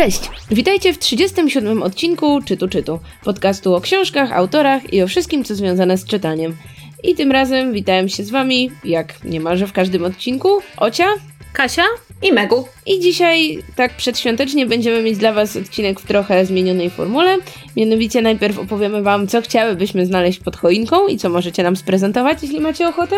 Cześć! Witajcie w 37 odcinku Czytu Czytu, podcastu o książkach, autorach i o wszystkim, co związane z czytaniem. I tym razem witałem się z wami, jak niemalże w każdym odcinku, Ocia, Kasia i Megu. I dzisiaj, tak przedświątecznie, będziemy mieć dla Was odcinek w trochę zmienionej formule. Mianowicie najpierw opowiemy Wam, co chciałybyśmy znaleźć pod choinką i co możecie nam sprezentować, jeśli macie ochotę.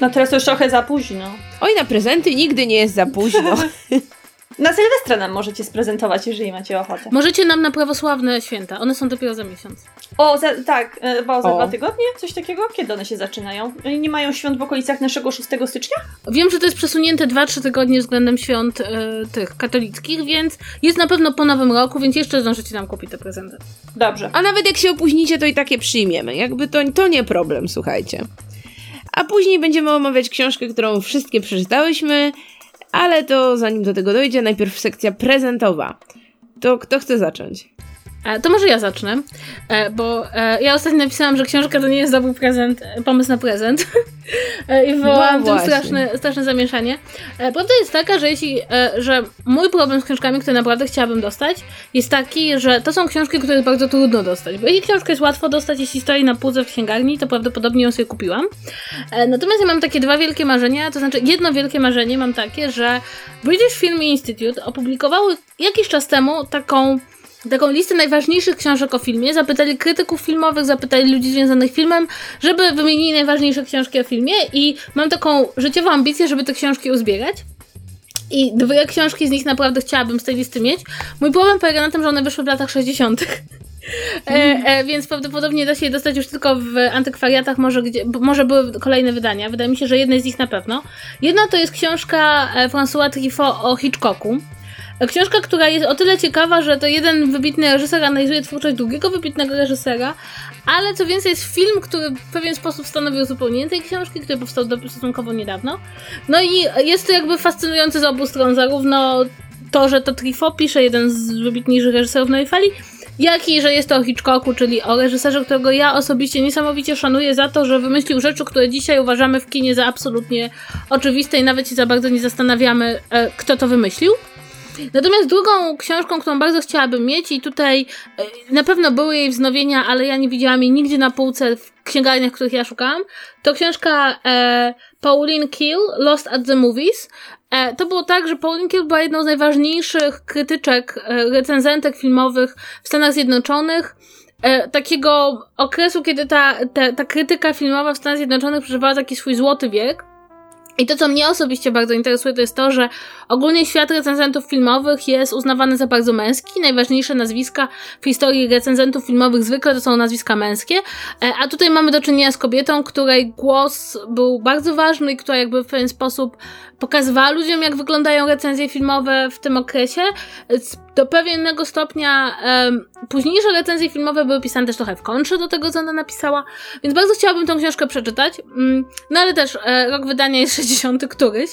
No teraz to już trochę za późno. Oj, na prezenty nigdy nie jest za późno. Na Sylwestra nam możecie sprezentować, jeżeli macie ochotę. Możecie nam na prawosławne święta. One są dopiero za miesiąc. O, za, tak, e, bo za o. dwa tygodnie? Coś takiego? Kiedy one się zaczynają? Nie mają świąt w okolicach naszego 6 stycznia? Wiem, że to jest przesunięte 2-3 tygodnie względem świąt y, tych katolickich, więc jest na pewno po nowym roku, więc jeszcze zdążycie nam kupić te prezenty. Dobrze. A nawet jak się opóźnicie, to i takie przyjmiemy. Jakby to, to nie problem, słuchajcie. A później będziemy omawiać książkę, którą wszystkie przeczytałyśmy, ale to zanim do tego dojdzie, najpierw sekcja prezentowa. To kto chce zacząć? E, to może ja zacznę, e, bo e, ja ostatnio napisałam, że książka to nie jest dobry prezent, pomysł na prezent i wywołałam no tym straszne, straszne zamieszanie. Prawda jest taka, że jeśli, że mój problem z książkami, które naprawdę chciałabym dostać, jest taki, że to są książki, które jest bardzo trudno dostać, bo jeśli książkę jest łatwo dostać, jeśli stoi na półce w księgarni, to prawdopodobnie ją sobie kupiłam. Natomiast ja mam takie dwa wielkie marzenia, to znaczy jedno wielkie marzenie mam takie, że British Film Institute opublikowały jakiś czas temu taką taką listę najważniejszych książek o filmie, zapytali krytyków filmowych, zapytali ludzi związanych z filmem, żeby wymienili najważniejsze książki o filmie i mam taką życiową ambicję, żeby te książki uzbierać. I dwie książki z nich naprawdę chciałabym z tej listy mieć. Mój problem polega na tym, że one wyszły w latach 60. E, e, więc prawdopodobnie da się je dostać już tylko w antykwariatach, może, gdzie, może były kolejne wydania. Wydaje mi się, że jedne z nich na pewno. Jedna to jest książka e, François Truffaut o Hitchcocku. Książka, która jest o tyle ciekawa, że to jeden wybitny reżyser analizuje twórczość drugiego wybitnego reżysera, ale co więcej jest film, który w pewien sposób stanowi uzupełnienie tej książki, który powstał stosunkowo niedawno. No i jest to jakby fascynujące z obu stron, zarówno to, że to Trifo pisze, jeden z wybitniejszych reżyserów Nowej Fali, jak i że jest to o Hitchcocku, czyli o reżyserze, którego ja osobiście niesamowicie szanuję za to, że wymyślił rzeczy, które dzisiaj uważamy w kinie za absolutnie oczywiste i nawet się za bardzo nie zastanawiamy, e, kto to wymyślił. Natomiast drugą książką, którą bardzo chciałabym mieć i tutaj e, na pewno były jej wznowienia, ale ja nie widziałam jej nigdzie na półce w księgarniach, których ja szukałam, to książka e, Pauline Kiel, Lost at the Movies. E, to było tak, że Pauline Kiel była jedną z najważniejszych krytyczek, e, recenzentek filmowych w Stanach Zjednoczonych. E, takiego okresu, kiedy ta, ta, ta krytyka filmowa w Stanach Zjednoczonych przeżywała taki swój złoty wiek. I to, co mnie osobiście bardzo interesuje, to jest to, że ogólnie świat recenzentów filmowych jest uznawany za bardzo męski. Najważniejsze nazwiska w historii recenzentów filmowych zwykle to są nazwiska męskie, e, a tutaj mamy do czynienia z kobietą, której głos był bardzo ważny i która jakby w pewien sposób pokazywała ludziom, jak wyglądają recenzje filmowe w tym okresie. Do pewnego stopnia um, późniejsze recenzje filmowe były pisane też trochę w kontrze do tego, co ona napisała, więc bardzo chciałabym tą książkę przeczytać. Mm, no ale też e, rok wydania jest 60 któryś,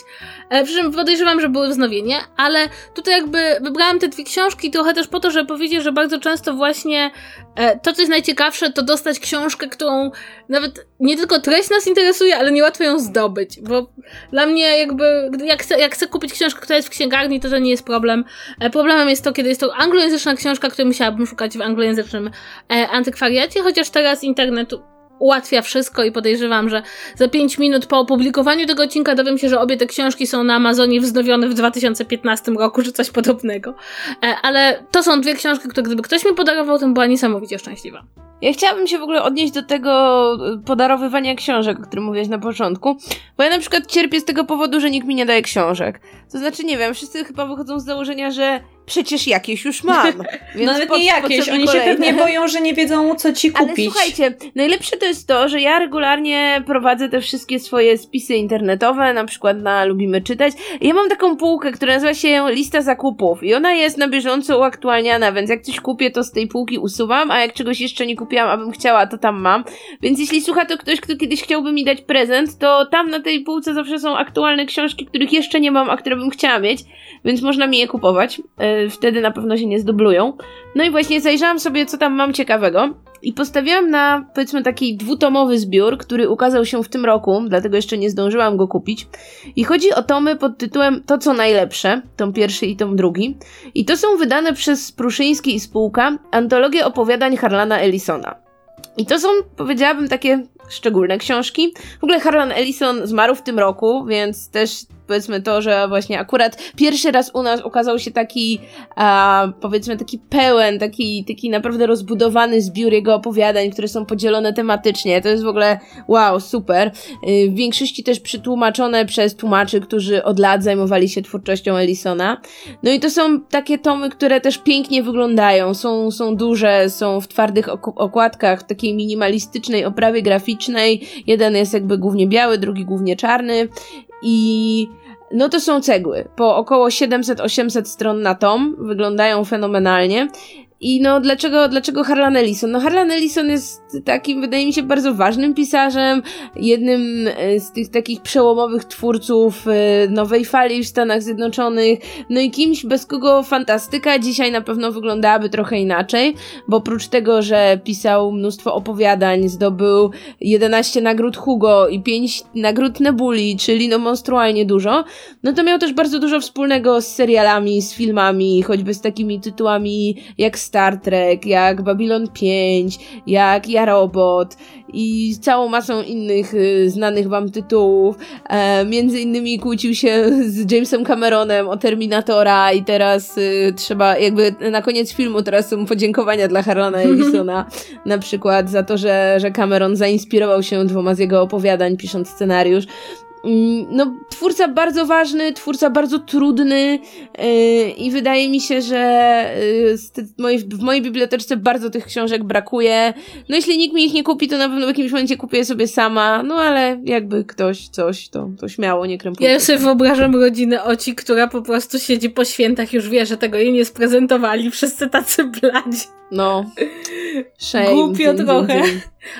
e, przy czym podejrzewam, że były wznowienie, ale tutaj jakby wybrałam te dwie książki trochę też po to, żeby powiedzieć, że bardzo często właśnie e, to, co jest najciekawsze, to dostać książkę, którą nawet nie tylko treść nas interesuje, ale niełatwo ją zdobyć, bo dla mnie jakby jak chcę, jak chcę kupić książkę, która jest w księgarni, to to nie jest problem. E, problemem jest to, kiedy jest to anglojęzyczna książka, której musiałabym szukać w anglojęzycznym e, antykwariacie, chociaż teraz internet ułatwia wszystko i podejrzewam, że za 5 minut po opublikowaniu tego odcinka dowiem się, że obie te książki są na Amazonie wznowione w 2015 roku, czy coś podobnego. E, ale to są dwie książki, które gdyby ktoś mi podarował, to była niesamowicie szczęśliwa. Ja chciałabym się w ogóle odnieść do tego podarowywania książek, o którym mówiłaś na początku, bo ja na przykład cierpię z tego powodu, że nikt mi nie daje książek. To znaczy, nie wiem, wszyscy chyba wychodzą z założenia, że przecież jakieś już mam. Więc Nawet nie jakieś, oni kolejne. się pewnie boją, że nie wiedzą co ci kupić. Ale słuchajcie, najlepsze to jest to, że ja regularnie prowadzę te wszystkie swoje spisy internetowe, na przykład na Lubimy Czytać. Ja mam taką półkę, która nazywa się lista zakupów i ona jest na bieżąco uaktualniana, więc jak coś kupię, to z tej półki usuwam, a jak czegoś jeszcze nie kupiłam, abym chciała, to tam mam. Więc jeśli słucha to ktoś, kto kiedyś chciałby mi dać prezent, to tam na tej półce zawsze są aktualne książki, których jeszcze nie mam, a które bym chciała mieć, więc można mi je kupować. Wtedy na pewno się nie zdublują. No i właśnie zajrzałam sobie, co tam mam ciekawego. I postawiłam na, powiedzmy, taki dwutomowy zbiór, który ukazał się w tym roku, dlatego jeszcze nie zdążyłam go kupić. I chodzi o tomy pod tytułem To co najlepsze, tom pierwszy i tom drugi. I to są wydane przez Pruszyński i spółka antologie opowiadań Harlana Ellisona. I to są, powiedziałabym, takie szczególne książki. W ogóle Harlan Ellison zmarł w tym roku, więc też powiedzmy to, że właśnie akurat pierwszy raz u nas ukazał się taki, a, powiedzmy taki pełen, taki, taki naprawdę rozbudowany zbiór jego opowiadań, które są podzielone tematycznie. To jest w ogóle wow, super. Y, w większości też przetłumaczone przez tłumaczy, którzy od lat zajmowali się twórczością Ellisona. No i to są takie tomy, które też pięknie wyglądają. Są, są duże, są w twardych okładkach, w takiej minimalistycznej oprawie graficznej. Jeden jest jakby głównie biały, drugi głównie czarny. I no to są cegły. Po około 700-800 stron na tom. Wyglądają fenomenalnie. I no, dlaczego, dlaczego Harlan Ellison? No, Harlan Ellison jest takim, wydaje mi się, bardzo ważnym pisarzem, jednym e, z tych takich przełomowych twórców e, nowej fali w Stanach Zjednoczonych, no i kimś, bez kogo fantastyka dzisiaj na pewno wyglądałaby trochę inaczej, bo oprócz tego, że pisał mnóstwo opowiadań, zdobył 11 nagród Hugo i 5 nagród Nebuli, czyli no monstrualnie dużo, no to miał też bardzo dużo wspólnego z serialami, z filmami, choćby z takimi tytułami jak Star Trek, jak Babylon 5, jak Ja Robot i całą masą innych y, znanych wam tytułów. E, między innymi kłócił się z Jamesem Cameronem o Terminatora i teraz y, trzeba jakby na koniec filmu teraz są podziękowania dla Harlana Ellisona na przykład za to, że, że Cameron zainspirował się dwoma z jego opowiadań pisząc scenariusz. Mm, no, twórca bardzo ważny, twórca bardzo trudny yy, i wydaje mi się, że yy, w mojej biblioteczce bardzo tych książek brakuje. No jeśli nikt mi ich nie kupi, to na pewno w jakimś momencie kupię sobie sama, no ale jakby ktoś coś, to, to śmiało, nie krępujcie. Ja sobie wyobrażam rodzinę Oci, która po prostu siedzi po świętach, już wie, że tego jej nie sprezentowali, wszyscy tacy bladzi. No. Shame. Głupio trochę.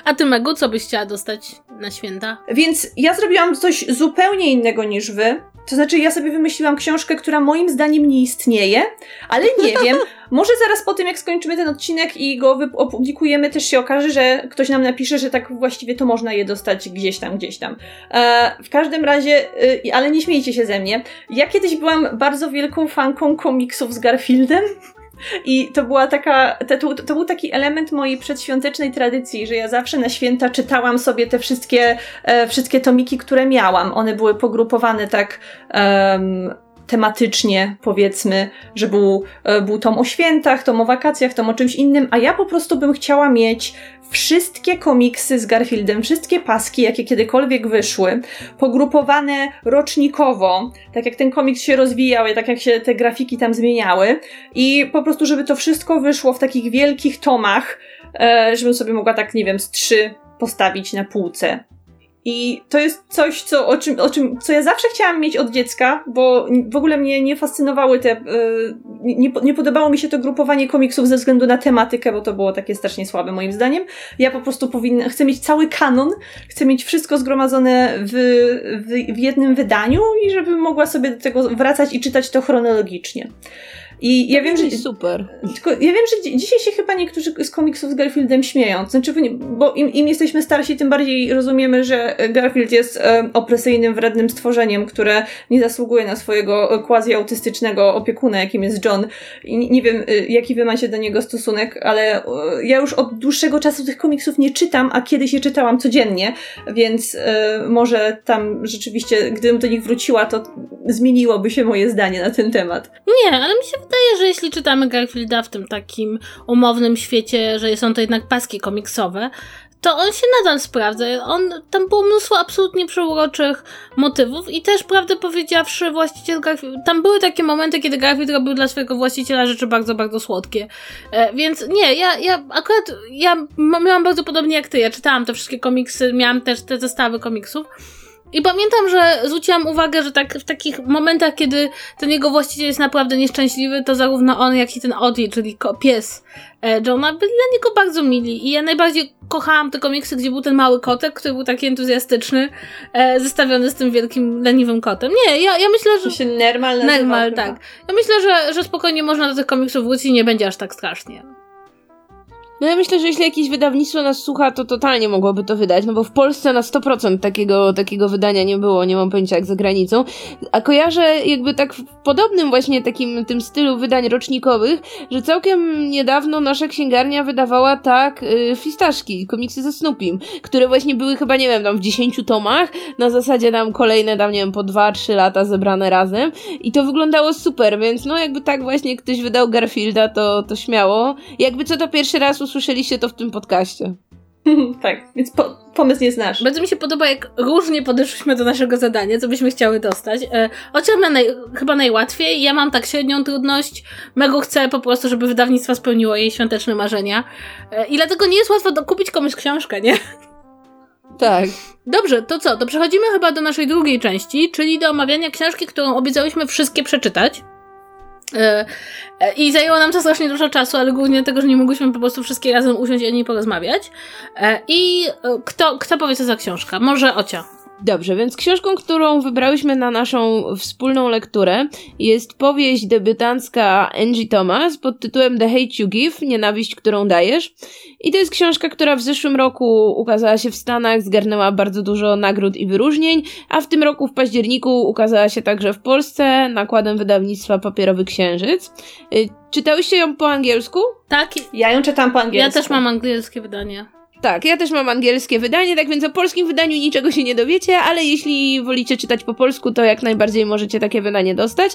A ty, Megu, co byś chciała dostać na święta? Więc ja zrobiłam coś zupełnie innego niż wy. To znaczy, ja sobie wymyśliłam książkę, która moim zdaniem nie istnieje, ale nie wiem. Może zaraz po tym, jak skończymy ten odcinek i go opublikujemy, też się okaże, że ktoś nam napisze, że tak właściwie to można je dostać gdzieś tam, gdzieś tam. E, w każdym razie, e, ale nie śmiejcie się ze mnie. Ja kiedyś byłam bardzo wielką fanką komiksów z Garfieldem. I to była taka, to, to, był taki element mojej przedświątecznej tradycji, że ja zawsze na święta czytałam sobie te wszystkie, e, wszystkie tomiki, które miałam. One były pogrupowane tak um, tematycznie, powiedzmy, że był, e, był tom o świętach, tom o wakacjach, tom o czymś innym, a ja po prostu bym chciała mieć wszystkie komiksy z Garfieldem, wszystkie paski, jakie kiedykolwiek wyszły, pogrupowane rocznikowo, tak jak ten komiks się rozwijał, tak jak się te grafiki tam zmieniały. I po prostu, żeby to wszystko wyszło w takich wielkich tomach, e, żebym sobie mogła tak, nie wiem, z trzy postawić na półce i to jest coś, co, o, czym, o czym, co ja zawsze chciałam mieć od dziecka, bo w ogóle mnie nie fascynowały te. Yy, nie, nie podobało mi się to grupowanie komiksów ze względu na tematykę, bo to było takie strasznie słabe moim zdaniem. Ja po prostu powinna, chcę mieć cały kanon, chcę mieć wszystko zgromadzone w, w, w jednym wydaniu i żebym mogła sobie do tego wracać i czytać to chronologicznie. I ja wiem, że. Super. Tylko ja wiem, że dzisiaj się chyba niektórzy z komiksów z Garfieldem śmieją. Znaczy, bo im, im jesteśmy starsi, tym bardziej rozumiemy, że Garfield jest e, opresyjnym, wrednym stworzeniem, które nie zasługuje na swojego e, quasi-autystycznego opiekuna, jakim jest John. I nie, wiem, e, jaki wy macie do niego stosunek, ale e, ja już od dłuższego czasu tych komiksów nie czytam, a kiedyś je czytałam codziennie, więc e, może tam rzeczywiście, gdybym do nich wróciła, to zmieniłoby się moje zdanie na ten temat. Nie, ale mi się wydaje, że jeśli czytamy Garfielda w tym takim umownym świecie, że są to jednak paski komiksowe, to on się nadal sprawdza. On, tam było mnóstwo absolutnie przeuroczych motywów i też, prawdę powiedziawszy, właściciel Garfield, tam były takie momenty, kiedy Garfield robił dla swojego właściciela rzeczy bardzo, bardzo słodkie. E, więc nie, ja, ja akurat, ja miałam bardzo podobnie jak ty, ja czytałam te wszystkie komiksy, miałam też te zestawy komiksów I pamiętam, że zwróciłam uwagę, że tak w takich momentach, kiedy ten jego właściciel jest naprawdę nieszczęśliwy, to zarówno on, jak i ten Odi, czyli pies e, Johna, byli dla niego bardzo mili. I ja najbardziej kochałam te komiksy, gdzie był ten mały kotek, który był taki entuzjastyczny, e, zestawiony z tym wielkim, leniwym kotem. Nie, ja, ja myślę, że... To się Nermal Nermal, tak. Ja myślę, że, że spokojnie można do tych komiksów wrócić i nie będzie aż tak strasznie. No ja myślę, że jeśli jakieś wydawnictwo nas słucha, to totalnie mogłoby to wydać, no bo w Polsce na 100% takiego, takiego wydania nie było, nie mam pojęcia jak za granicą. A kojarzę jakby tak w podobnym właśnie takim tym stylu wydań rocznikowych, że całkiem niedawno nasza księgarnia wydawała tak y, fistaszki, komiksy ze Snoopim, które właśnie były chyba, nie wiem, tam w 10 tomach, na zasadzie tam kolejne tam, nie wiem, po 2-3 lata zebrane razem i to wyglądało super, więc no jakby tak właśnie ktoś wydał Garfielda, to, to śmiało. Jakby co to pierwszy raz usłyszeliście to w tym podcaście. tak, więc po, pomysł nie znasz. Bardzo mi się podoba, jak różnie podeszliśmy do naszego zadania, co byśmy chciały dostać. E, naj, chyba najłatwiej. Ja mam tak średnią trudność. Mego chcę po prostu, żeby wydawnictwo spełniło jej świąteczne marzenia. E, I dlatego nie jest łatwo kupić komuś książkę, nie? Tak. Dobrze, to co? To przechodzimy chyba do naszej drugiej części, czyli do omawiania książki, którą obiecałyśmy wszystkie przeczytać. E, e, I zajęło nam to strasznie dużo czasu, ale głównie dlatego, że nie mogłyśmy po prostu wszystkie razem usiąść i o niej porozmawiać. E, I kto, kto powie co za książka? Może Ocia. Dobrze, więc książką, którą wybrałyśmy na naszą wspólną lekturę jest powieść debiutancka Angie Thomas pod tytułem The Hate You Give, Nienawiść, którą dajesz. I to jest książka, która w zeszłym roku ukazała się w Stanach, zgarnęła bardzo dużo nagród i wyróżnień, a w tym roku w październiku ukazała się także w Polsce nakładem wydawnictwa Papierowy Księżyc. Y, czytałyście ją po angielsku? Tak. Ja ją czytam po angielsku. Ja też mam angielskie wydanie. Tak, ja też mam angielskie wydanie, tak więc o polskim wydaniu niczego się nie dowiecie, ale jeśli wolicie czytać po polsku, to jak najbardziej możecie takie wydanie dostać.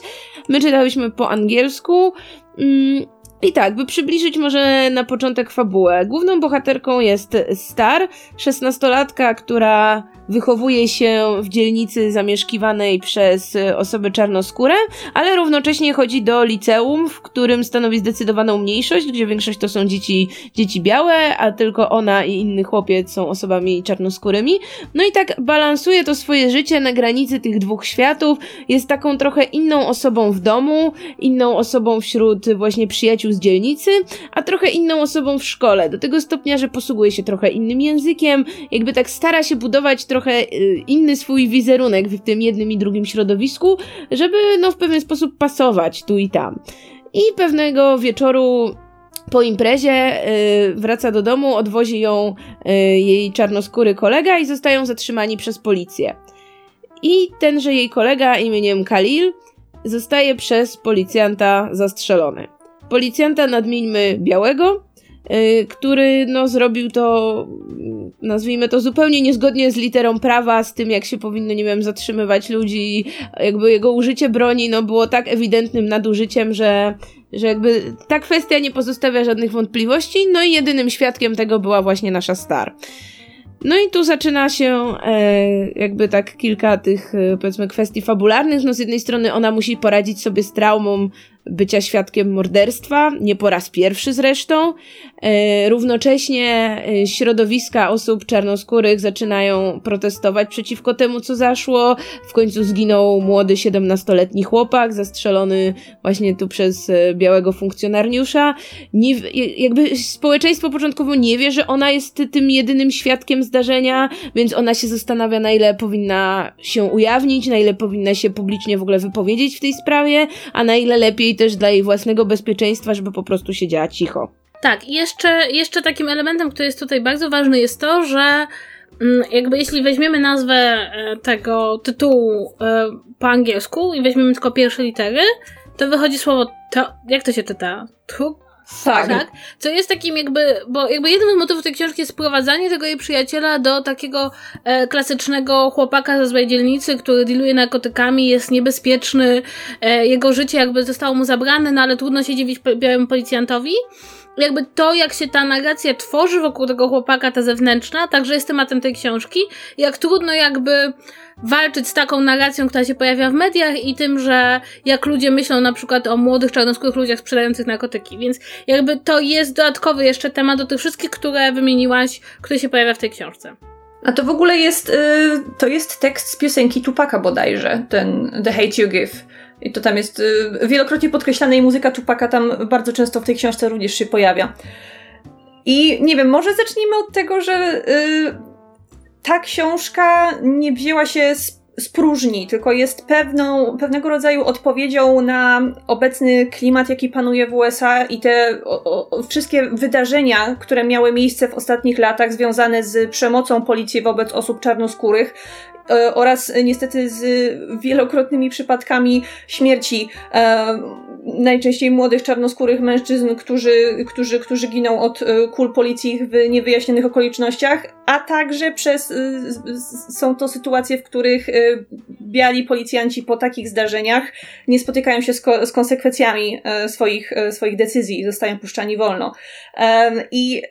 My czytałyśmy po angielsku. Mm, i tak, by przybliżyć może na początek fabułę. Główną bohaterką jest Star, szesnastolatka, która wychowuje się w dzielnicy zamieszkiwanej przez osoby czarnoskóre, ale równocześnie chodzi do liceum, w którym stanowi zdecydowaną mniejszość, gdzie większość to są dzieci, dzieci białe, a tylko ona i inny chłopiec są osobami czarnoskórymi. No i tak balansuje to swoje życie na granicy tych dwóch światów, jest taką trochę inną osobą w domu, inną osobą wśród właśnie przyjaciół z dzielnicy, a trochę inną osobą w szkole, do tego stopnia, że posługuje się trochę innym językiem, jakby tak stara się budować trochę y, inny swój wizerunek w tym jednym i drugim środowisku, żeby no w pewien sposób pasować tu i tam. I pewnego wieczoru po imprezie y, wraca do domu, odwozi ją y, jej czarnoskóry kolega i zostają zatrzymani przez policję. I tenże jej kolega imieniem Khalil zostaje przez policjanta zastrzelony. Policjanta nadmieńmy białego, który no, zrobił to, nazwijmy to zupełnie niezgodnie z literą prawa, z tym jak się powinno, nie wiem, zatrzymywać ludzi, jakby jego użycie broni no, było tak ewidentnym nadużyciem, że, że jakby ta kwestia nie pozostawia żadnych wątpliwości, no i jedynym świadkiem tego była właśnie nasza Star. No i tu zaczyna się e, jakby tak kilka tych e, powiedzmy kwestii fabularnych. No z jednej strony ona musi poradzić sobie z traumą bycia świadkiem morderstwa, nie po raz pierwszy zresztą. E, równocześnie e, środowiska osób czarnoskórych zaczynają protestować przeciwko temu, co zaszło. W końcu zginął młody 17-letni chłopak, zastrzelony właśnie tu przez e, białego funkcjonariusza. Nie, jakby społeczeństwo początkowo nie wie, że ona jest tym jedynym świadkiem zdarzenia, więc ona się zastanawia, na ile powinna się ujawnić, na ile powinna się publicznie w ogóle wypowiedzieć w tej sprawie, a na ile lepiej też dla jej własnego bezpieczeństwa, żeby po prostu siedziała cicho. Tak, i jeszcze, jeszcze takim elementem, który jest tutaj bardzo ważny, jest to, że mm, jakby jeśli weźmiemy nazwę e, tego tytułu e, po angielsku i weźmiemy tylko pierwsze litery, to wychodzi słowo to, jak to się czyta? Truk? Tak. tak. Co jest takim jakby, bo jakby jednym z motywów tej książki jest sprowadzanie tego jej przyjaciela do takiego e, klasycznego chłopaka ze złej dzielnicy, który dealuje narkotykami, jest niebezpieczny, e, jego życie jakby zostało mu zabrane, no ale trudno się dziwić białemu policjantowi jakby to, jak się ta narracja tworzy wokół tego chłopaka, ta zewnętrzna, także jest tematem tej książki. Jak trudno jakby walczyć z taką narracją, która się pojawia w mediach i tym, że jak ludzie myślą na przykład o młodych czarnoskórych ludziach sprzedających narkotyki. Więc jakby to jest dodatkowy jeszcze temat do tych wszystkich, które wymieniłaś, który się pojawia w tej książce. A to w ogóle jest, y, to jest tekst z piosenki Tupaka bodajże, ten The Hate You Give. I to tam jest y, wielokrotnie podkreślane i muzyka Tupaka tam bardzo często w tej książce również się pojawia. I nie wiem, może zacznijmy od tego, że y, ta książka nie wzięła się z z próżni, tylko jest pewną, pewnego rodzaju odpowiedzią na obecny klimat, jaki panuje w USA i te o, o, wszystkie wydarzenia, które miały miejsce w ostatnich latach związane z przemocą policji wobec osób czarnoskórych oraz niestety z wielokrotnymi przypadkami śmierci e, najczęściej młodych czarnoskórych mężczyzn, którzy, którzy, którzy giną od e, kul policji w niewyjaśnionych okolicznościach, a także przez e, są to sytuacje, w których e, biali policjanci po takich zdarzeniach nie spotykają się z, ko z konsekwencjami swoich, swoich decyzji i zostają puszczani wolno. I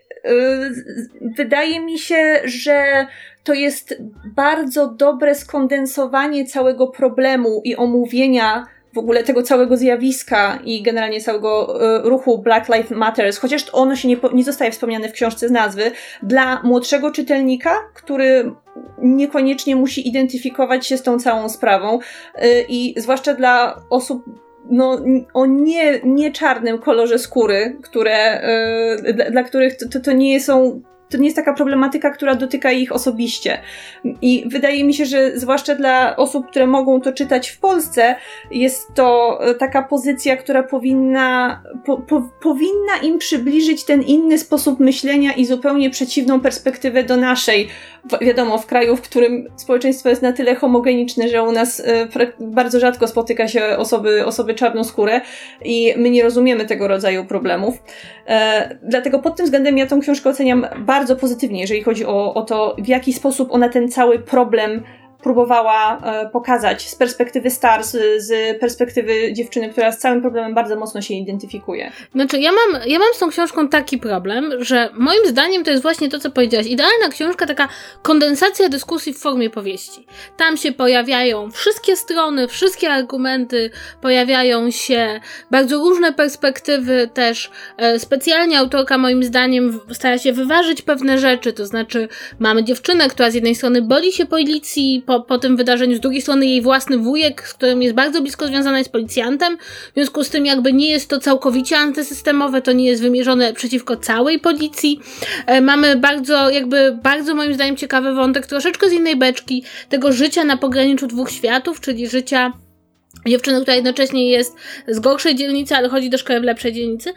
wydaje mi się, że to jest bardzo dobre skondensowanie całego problemu i omówienia w ogóle tego całego zjawiska i generalnie całego y, ruchu Black Lives Matters, chociaż ono się nie, nie zostaje wspomniane w książce z nazwy, dla młodszego czytelnika, który niekoniecznie musi identyfikować się z tą całą sprawą y, i zwłaszcza dla osób no, o nie, nie czarnym kolorze skóry, które, y, dla, dla, których to, to nie są to nie jest taka problematyka, która dotyka ich osobiście. I wydaje mi się, że zwłaszcza dla osób, które mogą to czytać w Polsce, jest to e, taka pozycja, która powinna, po, po, powinna im przybliżyć ten inny sposób myślenia i zupełnie przeciwną perspektywę do naszej. Wiadomo, w kraju, w którym społeczeństwo jest na tyle homogeniczne, że u nas e, bardzo rzadko spotyka się osoby, osoby czarnoskóre i my nie rozumiemy tego rodzaju problemów. E, dlatego pod tym względem ja tą książkę oceniam bardzo pozytywnie, jeżeli chodzi o, o to, w jaki sposób ona ten cały problem próbowała e, pokazać z perspektywy Stars, z perspektywy dziewczyny, która z całym problemem bardzo mocno się identyfikuje. Znaczy, ja mam, ja mam z tą książką taki problem, że moim zdaniem to jest właśnie to, co powiedziałaś. Idealna książka, taka kondensacja dyskusji w formie powieści. Tam się pojawiają wszystkie strony, wszystkie argumenty, pojawiają się bardzo różne perspektywy też. E, specjalnie autorka moim zdaniem stara się wyważyć pewne rzeczy, to znaczy mamy dziewczynę, która z jednej strony boli się policji, po, po tym wydarzeniu. Z drugiej strony jej własny wujek, z którym jest bardzo blisko związana, jest policjantem. W związku z tym jakby nie jest to całkowicie antysystemowe, to nie jest wymierzone przeciwko całej policji. E, mamy bardzo, jakby bardzo moim zdaniem ciekawy wątek, troszeczkę z innej beczki, tego życia na pograniczu dwóch światów, czyli życia dziewczyny, która jednocześnie jest z gorszej dzielnicy, ale chodzi do szkoły w lepszej dzielnicy.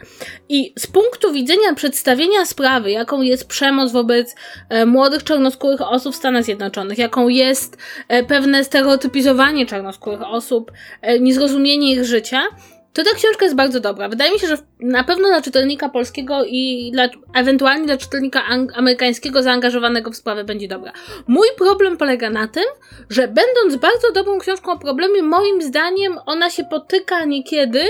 I z punktu widzenia przedstawienia sprawy, jaką jest przemoc wobec e, młodych czarnoskórych osób w Stanach Zjednoczonych, jaką jest e, pewne stereotypizowanie czarnoskórych osób, e, niezrozumienie ich życia, to ta książka jest bardzo dobra. Wydaje mi się, że na pewno dla czytelnika polskiego i dla, ewentualnie dla czytelnika amerykańskiego zaangażowanego w sprawę będzie dobra. Mój problem polega na tym, że będąc bardzo dobrą książką o problemie, moim zdaniem ona się potyka niekiedy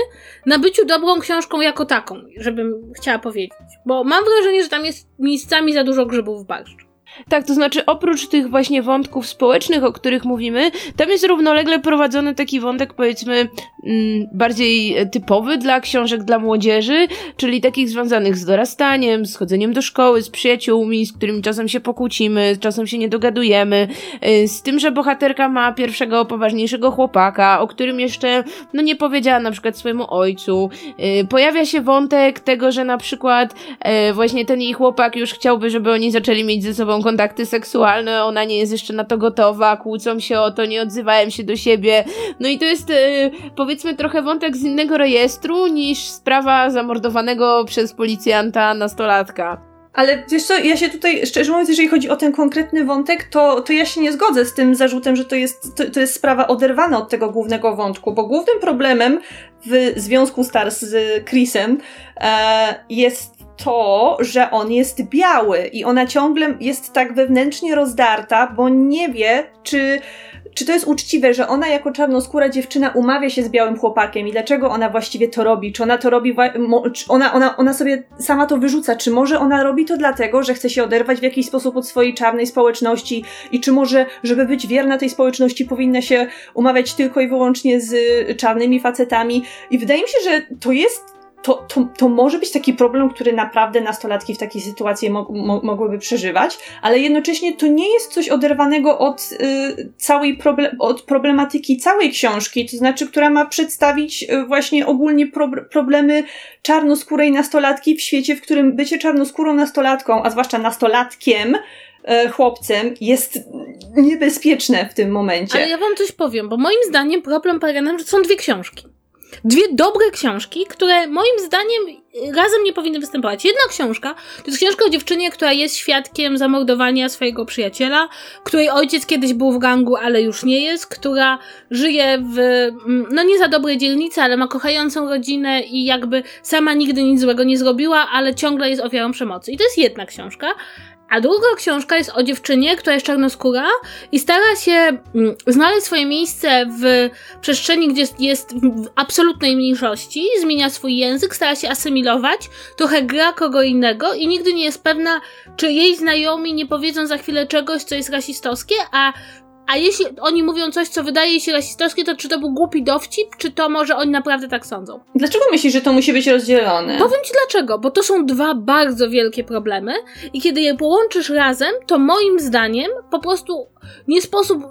na byciu dobrą książką jako taką, żebym chciała powiedzieć. Bo mam wrażenie, że tam jest miejscami za dużo grzybów w barszczu. Tak, to znaczy oprócz tych właśnie wątków społecznych, o których mówimy, tam jest równolegle prowadzony taki wątek, powiedzmy, mm, bardziej typowy dla książek dla młodzieży, czyli takich związanych z dorastaniem, z chodzeniem do szkoły, z przyjaciółmi, z którymi czasem się pokłócimy, czasem się nie dogadujemy, y, z tym, że bohaterka ma pierwszego poważniejszego chłopaka, o którym jeszcze, no nie powiedziała na przykład swojemu ojcu. Y, pojawia się wątek tego, że na przykład y, właśnie ten jej chłopak już chciałby, żeby oni zaczęli mieć ze sobą kontakty seksualne, ona nie jest jeszcze na to gotowa, kłócą się o to, nie odzywają się do siebie. No i to jest yy, powiedzmy trochę wątek z innego rejestru niż sprawa zamordowanego przez policjanta nastolatka. Ale wiesz co, ja się tutaj, szczerze mówiąc, jeżeli chodzi o ten konkretny wątek, to, to ja się nie zgodzę z tym zarzutem, że to jest, to, to jest sprawa oderwana od tego głównego wątku, bo głównym problemem w związku Stars z Chrisem e, jest to, że on jest biały i ona ciągle jest tak wewnętrznie rozdarta, bo nie wie, czy, czy to jest uczciwe, że ona jako czarnoskóra dziewczyna umawia się z białym chłopakiem i dlaczego ona właściwie to robi? Czy ona to robi, czy ona, ona, ona sobie sama to wyrzuca? Czy może ona robi to dlatego, że chce się oderwać w jakiś sposób od swojej czarnej społeczności i czy może, żeby być wierna tej społeczności, powinna się umawiać tylko i wyłącznie z czarnymi facetami? I wydaje mi się, że to jest to, to, to może być taki problem, który naprawdę nastolatki w takiej sytuacji mo mo mogłyby przeżywać, ale jednocześnie to nie jest coś oderwanego od y, całej proble od problematyki całej książki, to znaczy, która ma przedstawić y, właśnie ogólnie pro problemy czarnoskórej nastolatki w świecie, w którym bycie czarnoskórą nastolatką, a zwłaszcza nastolatkiem, y, chłopcem jest niebezpieczne w tym momencie. Ale ja wam coś powiem, bo moim zdaniem problem polega na tym, że są dwie książki. Dwie dobre książki, które moim zdaniem razem nie powinny występować. Jedna książka to jest książka o dziewczynie, która jest świadkiem zamordowania swojego przyjaciela, której ojciec kiedyś był w gangu, ale już nie jest, która żyje w, mm, no nie za dobrej dzielnicy, ale ma kochającą rodzinę i jakby sama nigdy nic złego nie zrobiła, ale ciągle jest ofiarą przemocy. I to jest jedna książka. A druga książka jest o dziewczynie, która jest czarnoskóra i stara się mm, znaleźć swoje miejsce w przestrzeni, gdzie jest w absolutnej mniejszości, zmienia swój język, stara się asymilować, trochę gra kogo innego i nigdy nie jest pewna, czy jej znajomi nie powiedzą za chwilę czegoś, co jest rasistowskie, a a jeśli oni mówią coś, co wydaje się rasistowskie, to czy to był głupi dowcip, czy to może oni naprawdę tak sądzą? Dlaczego myślisz, że to musi być rozdzielone? Powiem ci dlaczego, bo to są dwa bardzo wielkie problemy i kiedy je połączysz razem, to moim zdaniem po prostu nie sposób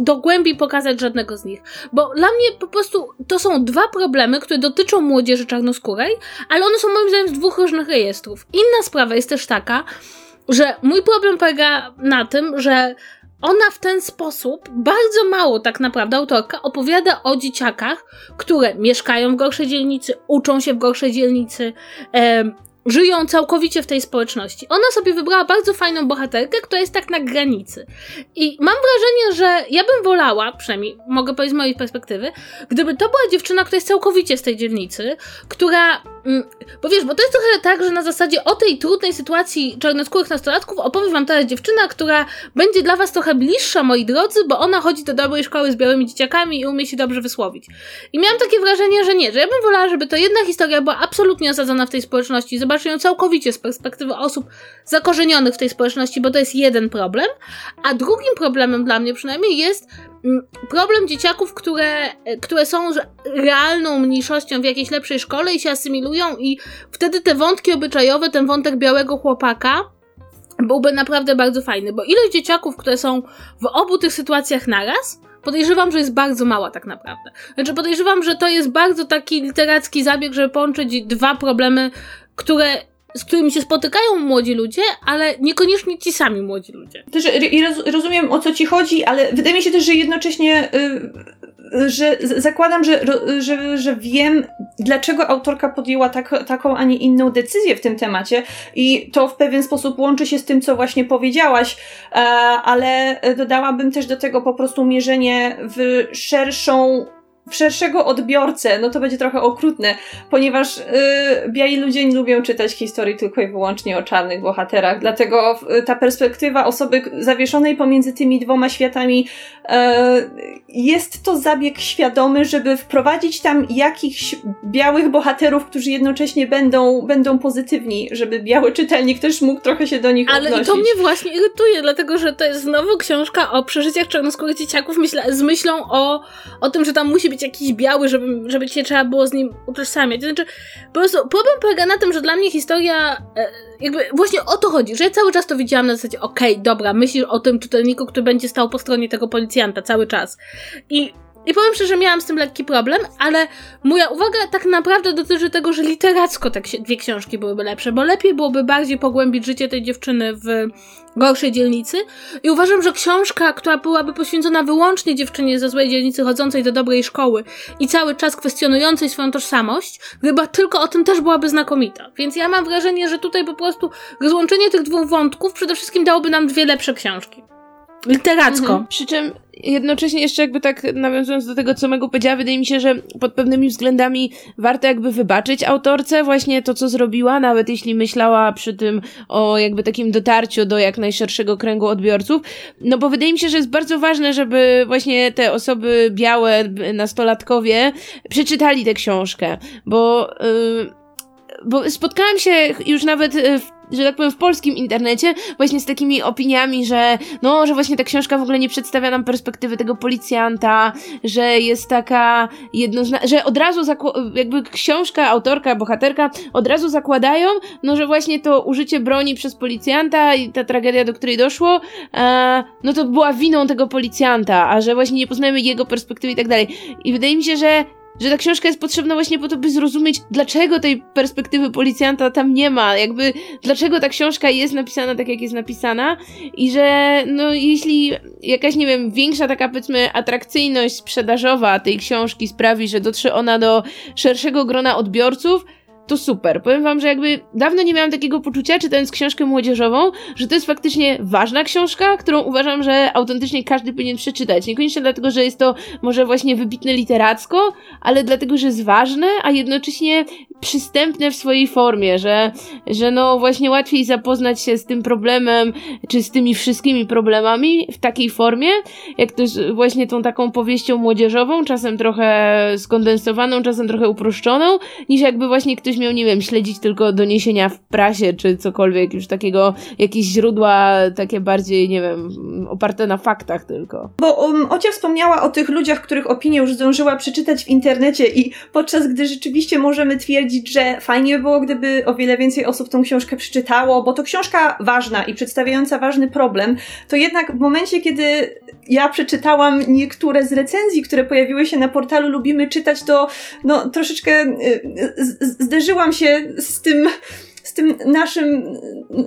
do głębi pokazać żadnego z nich. Bo dla mnie po prostu to są dwa problemy, które dotyczą młodzieży czarnoskórej, ale one są moim zdaniem z dwóch różnych rejestrów. Inna sprawa jest też taka, że mój problem polega na tym, że ona w ten sposób, bardzo mało tak naprawdę autorka, opowiada o dzieciakach, które mieszkają w gorszej dzielnicy, uczą się w gorszej dzielnicy, żyją całkowicie w tej społeczności. Ona sobie wybrała bardzo fajną bohaterkę, która jest tak na granicy. I mam wrażenie, że ja bym wolała, przynajmniej mogę powiedzieć z mojej perspektywy, gdyby to była dziewczyna, która jest całkowicie z tej dzielnicy, która Mm, bo wiesz, bo to jest trochę tak, że na zasadzie o tej trudnej sytuacji czarnoskórych nastolatków opowie wam teraz dziewczyna, która będzie dla was trochę bliższa, moi drodzy, bo ona chodzi do dobrej szkoły z białymi dzieciakami i umie się dobrze wysłowić. I miałam takie wrażenie, że nie, że ja bym wolała, żeby to jedna historia była absolutnie osadzona w tej społeczności, zobaczyć ją całkowicie z perspektywy osób zakorzenionych w tej społeczności, bo to jest jeden problem, a drugim problemem dla mnie przynajmniej jest Mm, problem dzieciaków, które, które są realną mniejszością w jakiejś lepszej szkole i się asymilują i wtedy te wątki obyczajowe, ten wątek białego chłopaka byłby naprawdę bardzo fajny, bo ilość dzieciaków, które są w obu tych sytuacjach naraz, podejrzewam, że jest bardzo mała tak naprawdę. Znaczy podejrzewam, że to jest bardzo taki literacki zabieg, żeby połączyć dwa problemy, które z którymi się spotykają młodzi ludzie, ale niekoniecznie ci sami młodzi ludzie. Też rozumiem o co ci chodzi, ale wydaje mi się też, że jednocześnie y, że zakładam, że, że, że wiem, dlaczego autorka podjęła tak, taką, a nie inną decyzję w tym temacie i to w pewien sposób łączy się z tym, co właśnie powiedziałaś, e, ale dodałabym też do tego po prostu mierzenie w szerszą szerszego odbiorcę, no to będzie trochę okrutne, ponieważ yy, biali ludzie nie lubią czytać historii tylko i wyłącznie o czarnych bohaterach, dlatego ta perspektywa osoby zawieszonej pomiędzy tymi dwoma światami yy, jest to zabieg świadomy, żeby wprowadzić tam jakichś białych bohaterów, którzy jednocześnie będą, będą pozytywni, żeby biały czytelnik też mógł trochę się do nich Ale odnosić. to mnie właśnie irytuje, dlatego że to jest znowu książka o przeżyciach czarnoskórych dzieciaków myślę, z myślą o, o tym, że tam musi być być jakiś biały, żeby, żeby cię trzeba było z nim utożsamiać. Znaczy, po prostu problem polega na tym, że dla mnie historia, e, jakby właśnie o to chodzi, że ja cały czas to widziałam na zasadzie, okej, okay, dobra, myślisz o tym czytelniku, który będzie stał po stronie tego policjanta cały czas. I i powiem szczerze, miałam z tym lekki problem, ale moja uwaga tak naprawdę dotyczy tego, że literacko te dwie książki byłyby lepsze, bo lepiej byłoby bardziej pogłębić życie tej dziewczyny w gorszej dzielnicy. I uważam, że książka, która byłaby poświęcona wyłącznie dziewczynie ze złej dzielnicy, chodzącej do dobrej szkoły i cały czas kwestionującej swoją tożsamość, chyba tylko o tym też byłaby znakomita. Więc ja mam wrażenie, że tutaj po prostu rozłączenie tych dwóch wątków przede wszystkim dałoby nam dwie lepsze książki. Literacko. Mhm. Przy czym jednocześnie jeszcze jakby tak nawiązując do tego, co Megu powiedziała, wydaje mi się, że pod pewnymi względami warto jakby wybaczyć autorce właśnie to, co zrobiła, nawet jeśli myślała przy tym o jakby takim dotarciu do jak najszerszego kręgu odbiorców, no bo wydaje mi się, że jest bardzo ważne, żeby właśnie te osoby białe, nastolatkowie przeczytali tę książkę, bo... Yy, bo spotkałam się już nawet w że tak powiem, w polskim internecie, właśnie z takimi opiniami, że no, że właśnie ta książka w ogóle nie przedstawia nam perspektywy tego policjanta, że jest taka jednoznaczna, że od razu jakby książka, autorka, bohaterka od razu zakładają, no, że właśnie to użycie broni przez policjanta i ta tragedia, do której doszło, e, no to była winą tego policjanta, a że właśnie nie poznajemy jego perspektywy i tak dalej. I wydaje mi się, że że ta książka jest potrzebna właśnie po to, by zrozumieć, dlaczego tej perspektywy policjanta tam nie ma, jakby dlaczego ta książka jest napisana tak, jak jest napisana. I że no jeśli jakaś, nie wiem, większa taka powiedzmy atrakcyjność sprzedażowa tej książki sprawi, że dotrze ona do szerszego grona odbiorców, to super. Powiem wam, że jakby dawno nie miałam takiego poczucia, czytając książkę młodzieżową, że to jest faktycznie ważna książka, którą uważam, że autentycznie każdy powinien przeczytać. Niekoniecznie dlatego, że jest to może właśnie wybitne literacko, ale dlatego, że jest ważne, a jednocześnie przystępne w swojej formie, że, że no właśnie łatwiej zapoznać się z tym problemem, czy z tymi wszystkimi problemami w takiej formie, jak to jest właśnie tą taką powieścią młodzieżową, czasem trochę skondensowaną, czasem trochę uproszczoną, niż jakby właśnie ktoś miał, nie wiem, śledzić tylko doniesienia w prasie, czy cokolwiek już takiego, jakieś źródła takie bardziej, nie wiem, oparte na faktach tylko. Bo um, Ocia wspomniała o tych ludziach, których opinię już zdążyła przeczytać w internecie i podczas gdy rzeczywiście możemy twierdzić, że fajnie by było, gdyby o wiele więcej osób tą książkę przeczytało, bo to książka ważna i przedstawiająca ważny problem, to jednak w momencie, kiedy ja przeczytałam niektóre z recenzji, które pojawiły się na portalu Lubimy Czytać, to no, troszeczkę y, zderzyłam się z tym z tym naszym,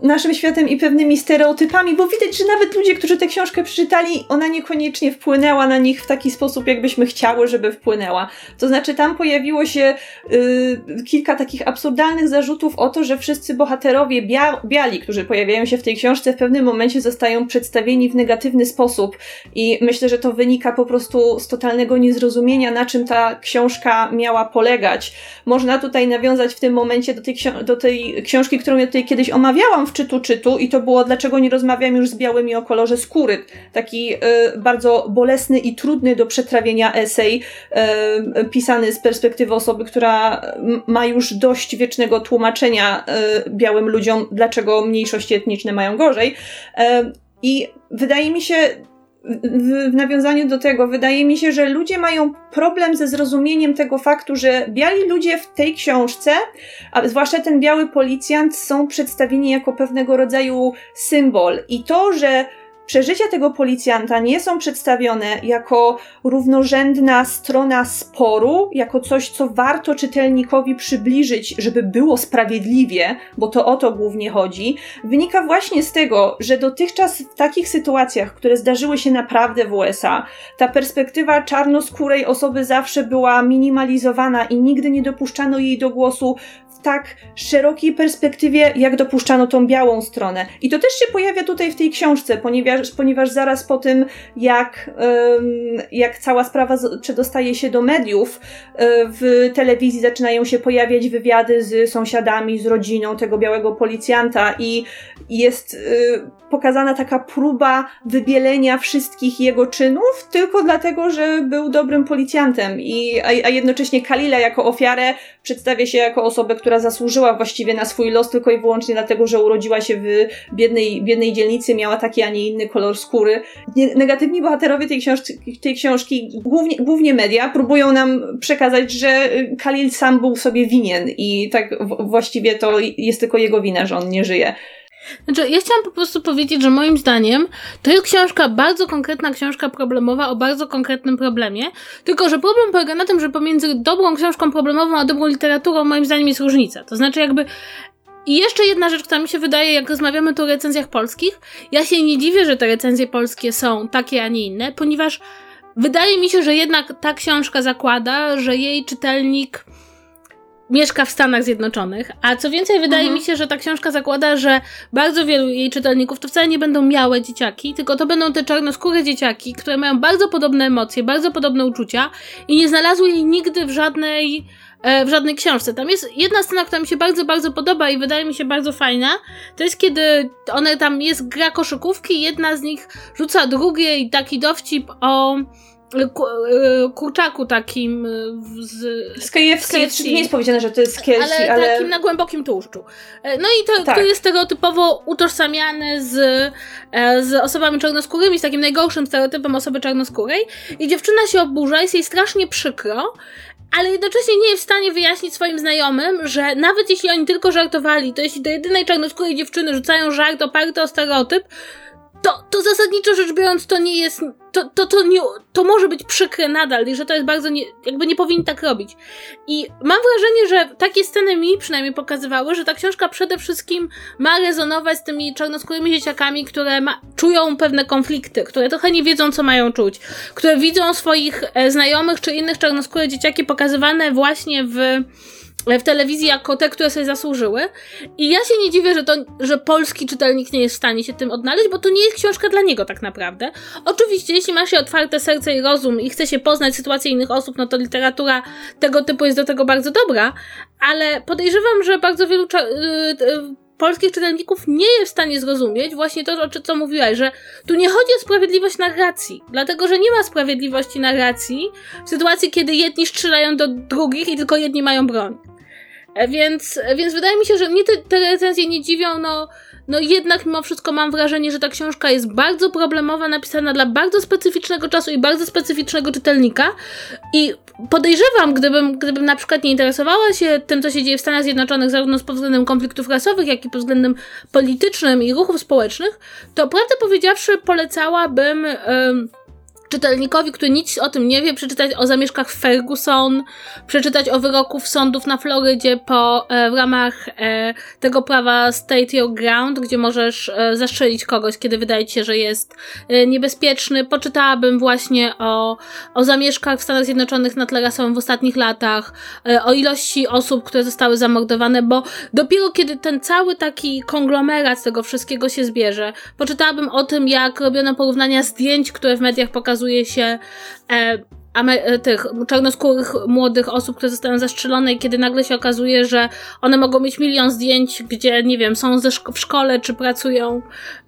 naszym światem i pewnymi stereotypami, bo widać, że nawet ludzie, którzy tę książkę przeczytali, ona niekoniecznie wpłynęła na nich w taki sposób, jakbyśmy chciały, żeby wpłynęła. To znaczy, tam pojawiło się y, kilka takich absurdalnych zarzutów o to, że wszyscy bohaterowie bia biali, którzy pojawiają się w tej książce, w pewnym momencie zostają przedstawieni w negatywny sposób. I myślę, że to wynika po prostu z totalnego niezrozumienia, na czym ta książka miała polegać. Można tutaj nawiązać w tym momencie do tej, do tej książki, którą ja tutaj kiedyś omawiałam w czytu czytu i to było Dlaczego nie rozmawiam już z białymi o kolorze skóry. Taki y, bardzo bolesny i trudny do przetrawienia esej, y, pisany z perspektywy osoby, która ma już dość wiecznego tłumaczenia y, białym ludziom, dlaczego mniejszości etniczne mają gorzej. I wydaje mi się, w, nawiązaniu do tego, wydaje mi się, że ludzie mają problem ze zrozumieniem tego faktu, że biali ludzie w tej książce, a zwłaszcza ten biały policjant, są przedstawieni jako pewnego rodzaju symbol. I to, że Przeżycia tego policjanta nie są przedstawione jako równorzędna strona sporu, jako coś, co warto czytelnikowi przybliżyć, żeby było sprawiedliwie, bo to o to głównie chodzi, wynika właśnie z tego, że dotychczas w takich sytuacjach, które zdarzyły się naprawdę w USA, ta perspektywa czarnoskórej osoby zawsze była minimalizowana i nigdy nie dopuszczano jej do głosu tak szerokiej perspektywie, jak dopuszczano tą białą stronę. I to też się pojawia tutaj w tej książce, ponieważ, ponieważ zaraz po tym, jak, jak cała sprawa przedostaje się do mediów, e, w telewizji zaczynają się pojawiać wywiady z sąsiadami, z rodziną tego białego policjanta i jest y, pokazana taka próba wybielenia wszystkich jego czynów, tylko dlatego, że był dobrym policjantem, i, a, a jednocześnie Kalila jako ofiarę przedstawia się jako osobę, która zasłużyła właściwie na swój los tylko i wyłącznie dlatego, że urodziła się w biednej, biednej dzielnicy, miała taki, a nie inny kolor skóry. Negatywni bohaterowie tej książki, tej książki głównie, głównie media, próbują nam przekazać, że Kalil sam był sobie winien i tak właściwie to jest tylko jego wina, że on nie żyje. Znaczy, ja chciałam po prostu powiedzieć, że moim zdaniem to jest książka, bardzo konkretna książka problemowa o bardzo konkretnym problemie, tylko że problem polega na tym, że pomiędzy dobrą książką problemową a dobrą literaturą moim zdaniem jest różnica. To znaczy jakby i jeszcze jedna rzecz, która mi się wydaje, jak rozmawiamy tu o recenzjach polskich, ja się nie dziwię, że te recenzje polskie są takie, a nie inne, ponieważ wydaje mi się, że jednak ta książka zakłada, że jej czytelnik mieszka w Stanach Zjednoczonych. A co więcej, wydaje mhm. mi się, że ta książka zakłada, że bardzo wielu jej czytelników to wcale nie będą miałe dzieciaki, tylko to będą te czarnoskóre dzieciaki, które mają bardzo podobne emocje, bardzo podobne uczucia i nie znalazły jej nigdy w żadnej e, w żadnej książce. Tam jest jedna scena, która mi się bardzo, bardzo podoba i wydaje mi się bardzo fajna. To jest kiedy one tam jest gra koszykówki, jedna z nich rzuca drugiej taki dowcip o kurczaku takim z, z KFC. Z KFC. Nie jest powiedziane, że to jest KFC, ale, ale... takim na głębokim tłuszczu. No i to, tak. to jest stereotypowo utożsamiany z, z osobami czarnoskórymi, z takim najgorszym stereotypem osoby czarnoskórej i dziewczyna się oburza, jest jej strasznie przykro, ale jednocześnie nie jest w stanie wyjaśnić swoim znajomym, że nawet jeśli oni tylko żartowali, to jeśli do jedynej czarnoskórej dziewczyny rzucają żart oparty o stereotyp, to, to zasadniczo rzecz biorąc to nie jest, to, to, to, nie, to może być przykre nadal i że to jest bardzo, nie, jakby nie powinni tak robić. I mam wrażenie, że takie sceny mi przynajmniej pokazywały, że ta książka przede wszystkim ma rezonować z tymi czarnoskórymi dzieciakami, które ma, czują pewne konflikty, które trochę nie wiedzą, co mają czuć, które widzą swoich e, znajomych czy innych czarnoskórych dzieciaki pokazywane właśnie w w telewizji jako te, które sobie zasłużyły. I ja się nie dziwię, że, to, że polski czytelnik nie jest w stanie się tym odnaleźć, bo to nie jest książka dla niego tak naprawdę. Oczywiście, jeśli ma się otwarte serce i rozum i chce się poznać sytuację innych osób, no to literatura tego typu jest do tego bardzo dobra, ale podejrzewam, że bardzo wielu yy, polskich czytelników nie jest w stanie zrozumieć właśnie to, o czym co mówiłaś, że tu nie chodzi o sprawiedliwość narracji, dlatego że nie ma sprawiedliwości narracji w sytuacji, kiedy jedni strzelają do drugich i tylko jedni mają broń. E, więc, e, więc wydaje mi się, że mnie te, te recenzje nie dziwią, no, no jednak mimo wszystko mam wrażenie, że ta książka jest bardzo problemowa, napisana dla bardzo specyficznego czasu i bardzo specyficznego czytelnika. I podejrzewam, gdybym, gdybym na przykład nie interesowała się tym, co się dzieje w Stanach Zjednoczonych, zarówno pod względem konfliktów rasowych, jak i pod względem politycznym i ruchów społecznych, to prawdę powiedziawszy polecałabym... Yy, czytelnikowi, który nic o tym nie wie, przeczytać o zamieszkach Ferguson, przeczytać o wyroków sądów na Florydzie po, e, w ramach e, tego prawa State Your Ground, gdzie możesz e, zastrzelić kogoś, kiedy wydaje ci się, że jest niebezpieczny. Poczytałabym właśnie o, o zamieszkach w Stanach Zjednoczonych na tle rasowym w ostatnich latach, o ilości osób, które zostały zamordowane, bo dopiero kiedy ten cały taki konglomerat tego wszystkiego się zbierze, poczytałabym o tym, jak robiono porównania zdjęć, które w mediach pokazują pokazuje się e, e, tych czarnoskórych młodych osób, które zostają zastrzelone i kiedy nagle się okazuje, że one mogą mieć milion zdjęć, gdzie, nie wiem, są szko w szkole czy pracują,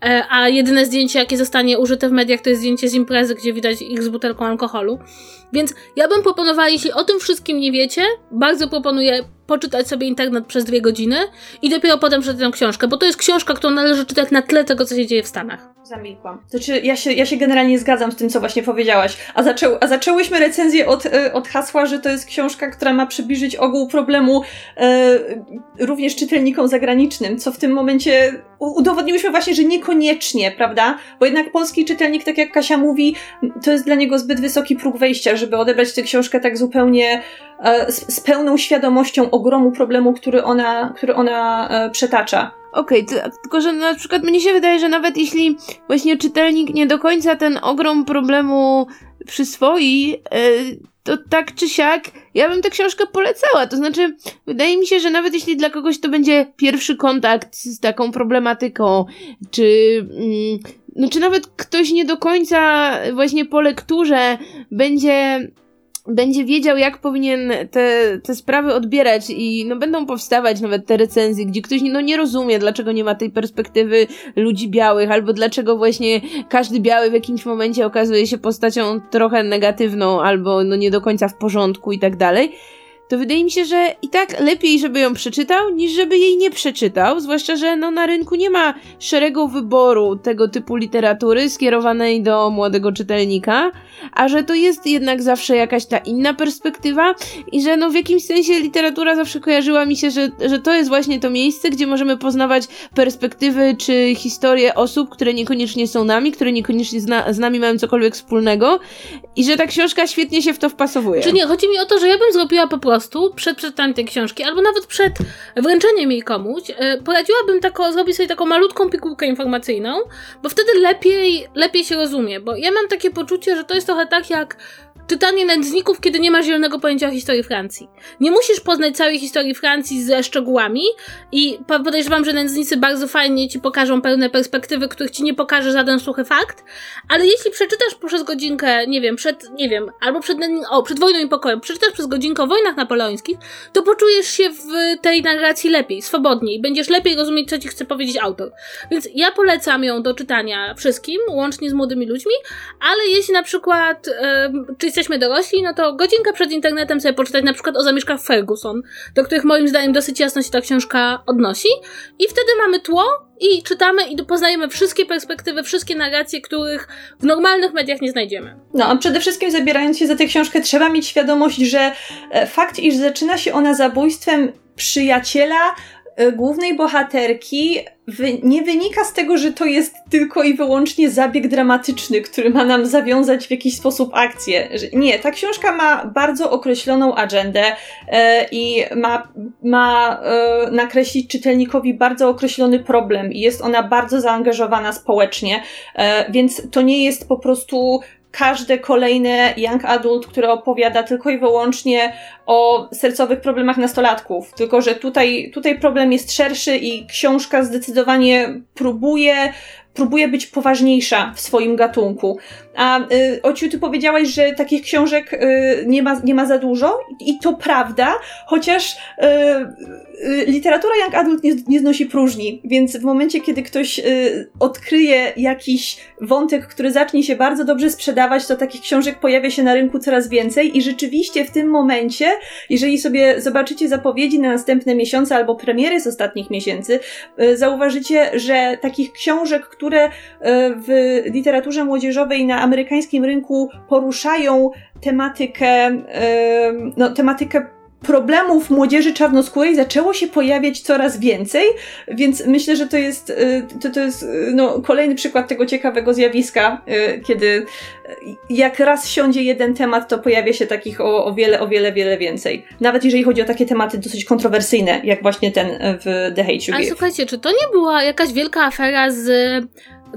e, a jedyne zdjęcie, jakie zostanie użyte w mediach, to jest zdjęcie z imprezy, gdzie widać ich z butelką alkoholu. Więc ja bym proponowała, jeśli o tym wszystkim nie wiecie, bardzo proponuję poczytać sobie internet przez dwie godziny i dopiero potem przeczytać tę książkę, bo to jest książka, którą należy czytać na tle tego, co się dzieje w Stanach. Zamilkłam. Znaczy, ja się, ja się generalnie zgadzam z tym, co właśnie powiedziałaś. A, zaczę, a zaczęłyśmy recenzję od, e, od hasła, że to jest książka, która ma przybliżyć ogół problemu e, również czytelnikom zagranicznym, co w tym momencie udowodniłyśmy właśnie, że niekoniecznie, prawda? Bo jednak polski czytelnik, tak jak Kasia mówi, to jest dla niego zbyt wysoki próg wejścia, żeby odebrać tę książkę tak zupełnie e, z, z, pełną świadomością ogromu problemu, który ona, który ona e, przetacza. Okej, okay, tylko że na przykład mnie się wydaje, że nawet jeśli właśnie czytelnik nie do końca ten ogrom problemu przyswoi, e, to tak czy siak ja bym tę książkę polecała. To znaczy, wydaje mi się, że nawet jeśli dla kogoś to będzie pierwszy kontakt z taką problematyką, czy, mm, no, czy nawet ktoś nie do końca właśnie po lekturze będzie będzie wiedział, jak powinien te, te sprawy odbierać i no będą powstawać nawet te recenzje, gdzie ktoś no nie rozumie, dlaczego nie ma tej perspektywy ludzi białych, albo dlaczego właśnie każdy biały w jakimś momencie okazuje się postacią trochę negatywną, albo no nie do końca w porządku i tak dalej to wydaje mi się, że i tak lepiej, żeby ją przeczytał, niż żeby jej nie przeczytał, zwłaszcza, że no na rynku nie ma szeregu wyboru tego typu literatury skierowanej do młodego czytelnika, a że to jest jednak zawsze jakaś ta inna perspektywa i że no w jakimś sensie literatura zawsze kojarzyła mi się, że, że to jest właśnie to miejsce, gdzie możemy poznawać perspektywy czy historie osób, które niekoniecznie są nami, które niekoniecznie zna, z nami mają cokolwiek wspólnego i że ta książka świetnie się w to wpasowuje. Czy nie, chodzi mi o to, że ja bym zrobiła po prostu prostu przed przeczytaniem tej książki, albo nawet przed wręczeniem jej komuś, e, poradziłabym tako, zrobić sobie taką malutką pigułkę informacyjną, bo wtedy lepiej, lepiej się rozumie, bo ja mam takie poczucie, że to jest trochę tak jak czytanie nędzników, kiedy nie masz zielonego pojęcia o historii Francji. Nie musisz poznać całej historii Francji ze szczegółami i podejrzewam, że nędznicy bardzo fajnie ci pokażą pełne perspektywy, których ci nie pokaże żaden suchy fakt, ale jeśli przeczytasz przez godzinkę, nie wiem, przed, nie wiem, albo przed, o, przed wojną i pokojem, przeczytasz przez godzinkę o wojnach napoleońskich, to poczujesz się w tej narracji lepiej, swobodniej, będziesz lepiej rozumieć, co ci chce powiedzieć autor. Więc ja polecam ją do czytania wszystkim, łącznie z młodymi ludźmi, ale jeśli na przykład, yy, czy jesteśmy dorośli, no to godzinkę przed internetem sobie poczytać na przykład o zamieszkach Ferguson, do których moim zdaniem dosyć jasno się ta książka odnosi i wtedy mamy tło i czytamy i poznajemy wszystkie perspektywy, wszystkie narracje, których w normalnych mediach nie znajdziemy. No, a przede wszystkim zabierając się za tę książkę, trzeba mieć świadomość, że e, fakt, iż zaczyna się ona zabójstwem przyjaciela głównej bohaterki nie wynika z tego, że to jest tylko i wyłącznie zabieg dramatyczny, który ma nam zawiązać w jakiś sposób akcję. Nie, ta książka ma bardzo określoną agendę e, i ma, ma e, nakreślić czytelnikowi bardzo określony problem i jest ona bardzo zaangażowana społecznie, więc to nie jest po prostu każde kolejne young adult, które opowiada tylko i wyłącznie o sercowych problemach nastolatków. Tylko, że tutaj, tutaj problem jest szerszy i książka zdecydowanie próbuje próbuje być poważniejsza w swoim gatunku. A y, Ociu, ty powiedziałaś, że takich książek y, nie, ma, nie ma za dużo i to prawda, chociaż y, y, literatura Young Adult nie, nie znosi próżni, więc w momencie, kiedy ktoś y, odkryje jakiś wątek, który zacznie się bardzo dobrze sprzedawać, to takich książek pojawia się na rynku coraz więcej i rzeczywiście w tym momencie, jeżeli sobie zobaczycie zapowiedzi na następne miesiące albo premiery z ostatnich miesięcy, y, zauważycie, że takich książek, które w literaturze młodzieżowej na amerykańskim rynku poruszają tematykę, no, tematykę problemów młodzieży czarnoskórej zaczęło się pojawiać coraz więcej, więc myślę, że to jest, y, to, to jest y, no, kolejny przykład tego ciekawego zjawiska, y, kiedy jak raz siądzie jeden temat, to pojawia się takich o, o wiele, o wiele, wiele więcej. Nawet jeżeli chodzi o takie tematy dosyć kontrowersyjne, jak właśnie ten w The Hate You Give. Ale słuchajcie, czy to nie była jakaś wielka afera z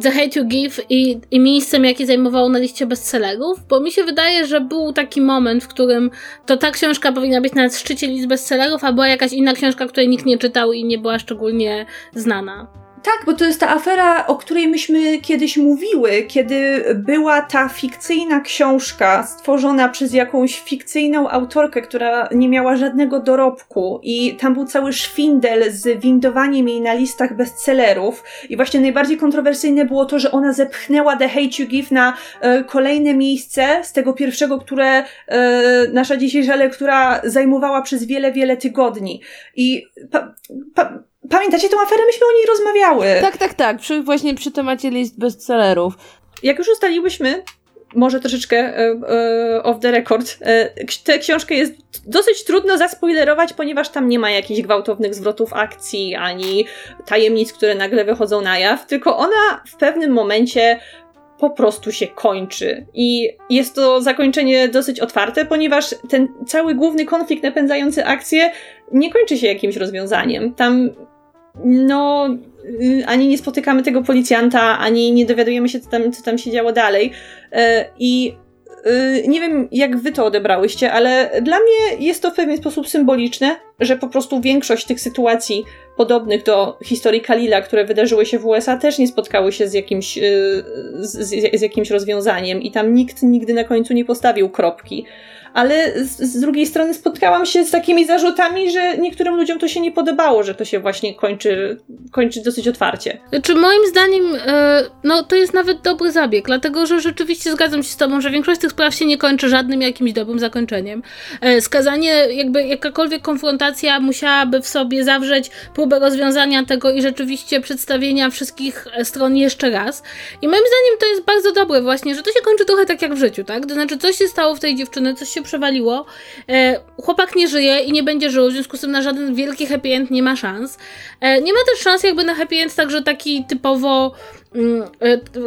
The Hate You Give i, i miejscem, jakie zajmowało na liście bestsellerów, bo mi się wydaje, że był taki moment, w którym to ta książka powinna być na szczycie list bestsellerów, a była jakaś inna książka, której nikt nie czytał i nie była szczególnie znana. Tak, bo to jest ta afera, o której myśmy kiedyś mówiły, kiedy była ta fikcyjna książka stworzona przez jakąś fikcyjną autorkę, która nie miała żadnego dorobku i tam był cały szwindel z windowaniem jej na listach bestsellerów i właśnie najbardziej kontrowersyjne było to, że ona zepchnęła The Hate You Give na e, kolejne miejsce z tego pierwszego, które e, nasza dzisiejsza lektura zajmowała przez wiele, wiele tygodni. I pa, pa, Pamiętacie tą aferę? Myśmy o niej rozmawiały. Tak, tak, tak. Przy, właśnie przy temacie list bestsellerów. Jak już ustaliłyśmy, może troszeczkę e, e, off the record, e, tę książkę jest dosyć trudno zaspoilerować, ponieważ tam nie ma jakichś gwałtownych zwrotów akcji, ani tajemnic, które nagle wychodzą na jaw, tylko ona w pewnym momencie po prostu się kończy. I jest to zakończenie dosyć otwarte, ponieważ ten cały główny konflikt napędzający akcję nie kończy się jakimś rozwiązaniem. Tam no, y, ani nie spotykamy tego policjanta, ani nie dowiadujemy się, co tam, co tam się działo dalej. E, I y, nie wiem, jak wy to odebrałyście, ale dla mnie jest to w pewien sposób symboliczne, że po prostu większość tych sytuacji podobnych do historii Kalila, które wydarzyły się w USA, też nie spotkały się z jakimś, y, z, z jakimś rozwiązaniem i tam nikt nigdy na końcu nie postawił kropki ale z, z, drugiej strony spotkałam się z takimi zarzutami, że niektórym ludziom to się nie podobało, że to się właśnie kończy, kończy dosyć otwarcie. Czy moim zdaniem, e, no to jest nawet dobry zabieg, dlatego że rzeczywiście zgadzam się z Tobą, że większość tych spraw się nie kończy żadnym jakimś dobrym zakończeniem. E, skazanie, jakby jakakolwiek konfrontacja musiałaby w sobie zawrzeć próbę rozwiązania tego i rzeczywiście przedstawienia wszystkich stron jeszcze raz. I moim zdaniem to jest bardzo dobre właśnie, że to się kończy trochę tak jak w życiu, tak? To znaczy, coś się stało w tej dziewczyny, coś się przewaliło. E, chłopak nie żyje i nie będzie żył, w związku z tym na żaden wielki happy end nie ma szans. E, nie ma też szans jakby na happy end także taki typowo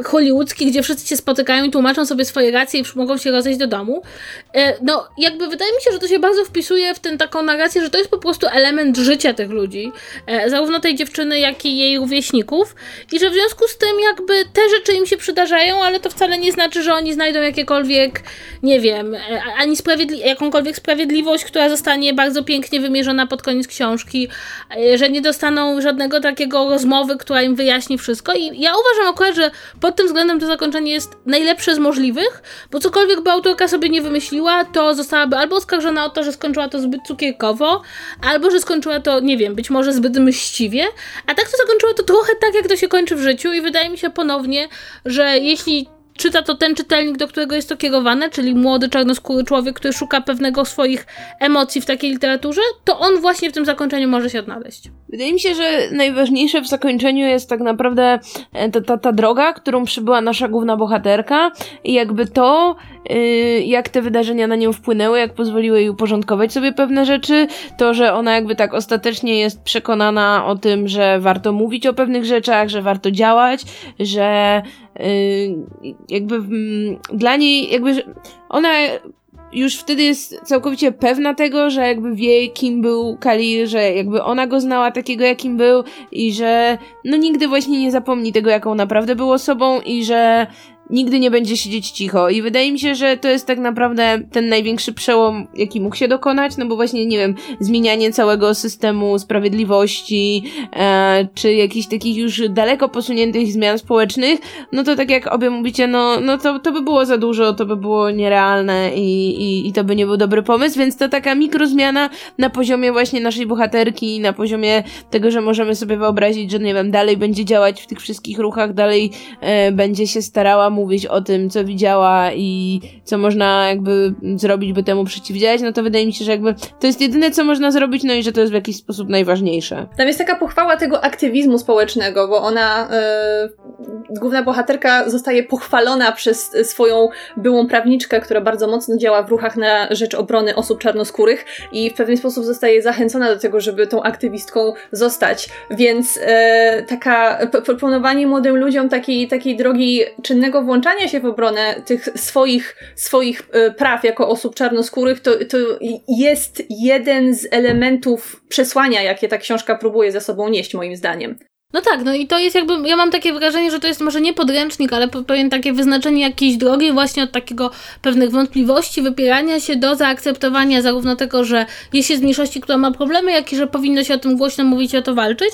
hollywoodzki, gdzie wszyscy się spotykają i tłumaczą sobie swoje racje i mogą się rozejść do domu. E, no, jakby wydaje mi się, że to się bardzo wpisuje w tę taką narrację, że to jest po prostu element życia tych ludzi, e, zarówno tej dziewczyny, jak i jej rówieśników i że w związku z tym jakby te rzeczy im się przydarzają, ale to wcale nie znaczy, że oni znajdą jakiekolwiek, nie wiem, ani sprawiedli jakąkolwiek sprawiedliwość, która zostanie bardzo pięknie wymierzona pod koniec książki, że nie dostaną żadnego takiego rozmowy, która im wyjaśni wszystko. I ja uważam akurat, że pod tym względem to zakończenie jest najlepsze z możliwych, bo cokolwiek by autorka sobie nie wymyśliła, to zostałaby albo oskarżona o to, że skończyła to zbyt cukierkowo, albo że skończyła to, nie wiem, być może zbyt mściwie, a tak to zakończyła to trochę tak, jak to się kończy w życiu i wydaje mi się ponownie, że jeśli czyta to ten czytelnik, do którego jest to kierowane, czyli młody, czarnoskóry człowiek, który szuka pewnego swoich emocji w takiej literaturze, to on właśnie w tym zakończeniu może się odnaleźć. Wydaje mi się, że najważniejsze w zakończeniu jest tak naprawdę e, ta, ta, ta droga, którą przybyła nasza główna bohaterka i jakby to, jak te wydarzenia na nią wpłynęły, jak pozwoliły jej uporządkować sobie pewne rzeczy, to, że ona jakby tak ostatecznie jest przekonana o tym, że warto mówić o pewnych rzeczach, że warto działać, że yy, jakby mm, dla niej, jakby ona już wtedy jest całkowicie pewna tego, że jakby wie, kim był Khalil, że jakby ona go znała takiego, jakim był i że no nigdy właśnie nie zapomni tego, jaką naprawdę był osobą i że nigdy nie będzie siedzieć cicho. I wydaje mi się, że to jest tak naprawdę ten największy przełom, jaki mógł się dokonać, no bo właśnie, nie wiem, zmienianie całego systemu sprawiedliwości, e, czy jakichś takich już daleko posuniętych zmian społecznych, no to tak jak obie mówicie, no, no to, to by było za dużo, to by było nierealne i, i, i to by nie był dobry pomysł, więc to taka mikrozmiana na poziomie właśnie naszej bohaterki, na poziomie tego, że możemy sobie wyobrazić, że nie wiem, dalej będzie działać w tych wszystkich ruchach, dalej e, będzie się starała mówić o tym, co widziała i co można jakby zrobić, by temu przeciwdziałać, no to wydaje mi się, że jakby to jest jedyne, co można zrobić, no i że to jest w jakiś sposób najważniejsze. Tam jest taka pochwała tego aktywizmu społecznego, bo ona, yy, główna bohaterka zostaje pochwalona przez swoją byłą prawniczkę, która bardzo mocno działa w ruchach na rzecz obrony osób czarnoskórych i w pewien sposób zostaje zachęcona do tego, żeby tą aktywistką zostać. Więc yy, taka proponowanie młodym ludziom takiej, takiej drogi czynnego włączania się w obronę tych swoich, swoich e, praw jako osób czarnoskórych, to, to jest jeden z elementów przesłania, jakie ta książka próbuje ze sobą nieść, moim zdaniem. No tak, no i to jest jakby, ja mam takie wrażenie, że to jest może nie podręcznik, ale pewien takie wyznaczenie jakiejś drogi właśnie od takiego pewnych wątpliwości, wypierania się do zaakceptowania zarówno tego, że jest się z mniejszości, która ma problemy, jak i że powinno się o tym głośno mówić i o to walczyć.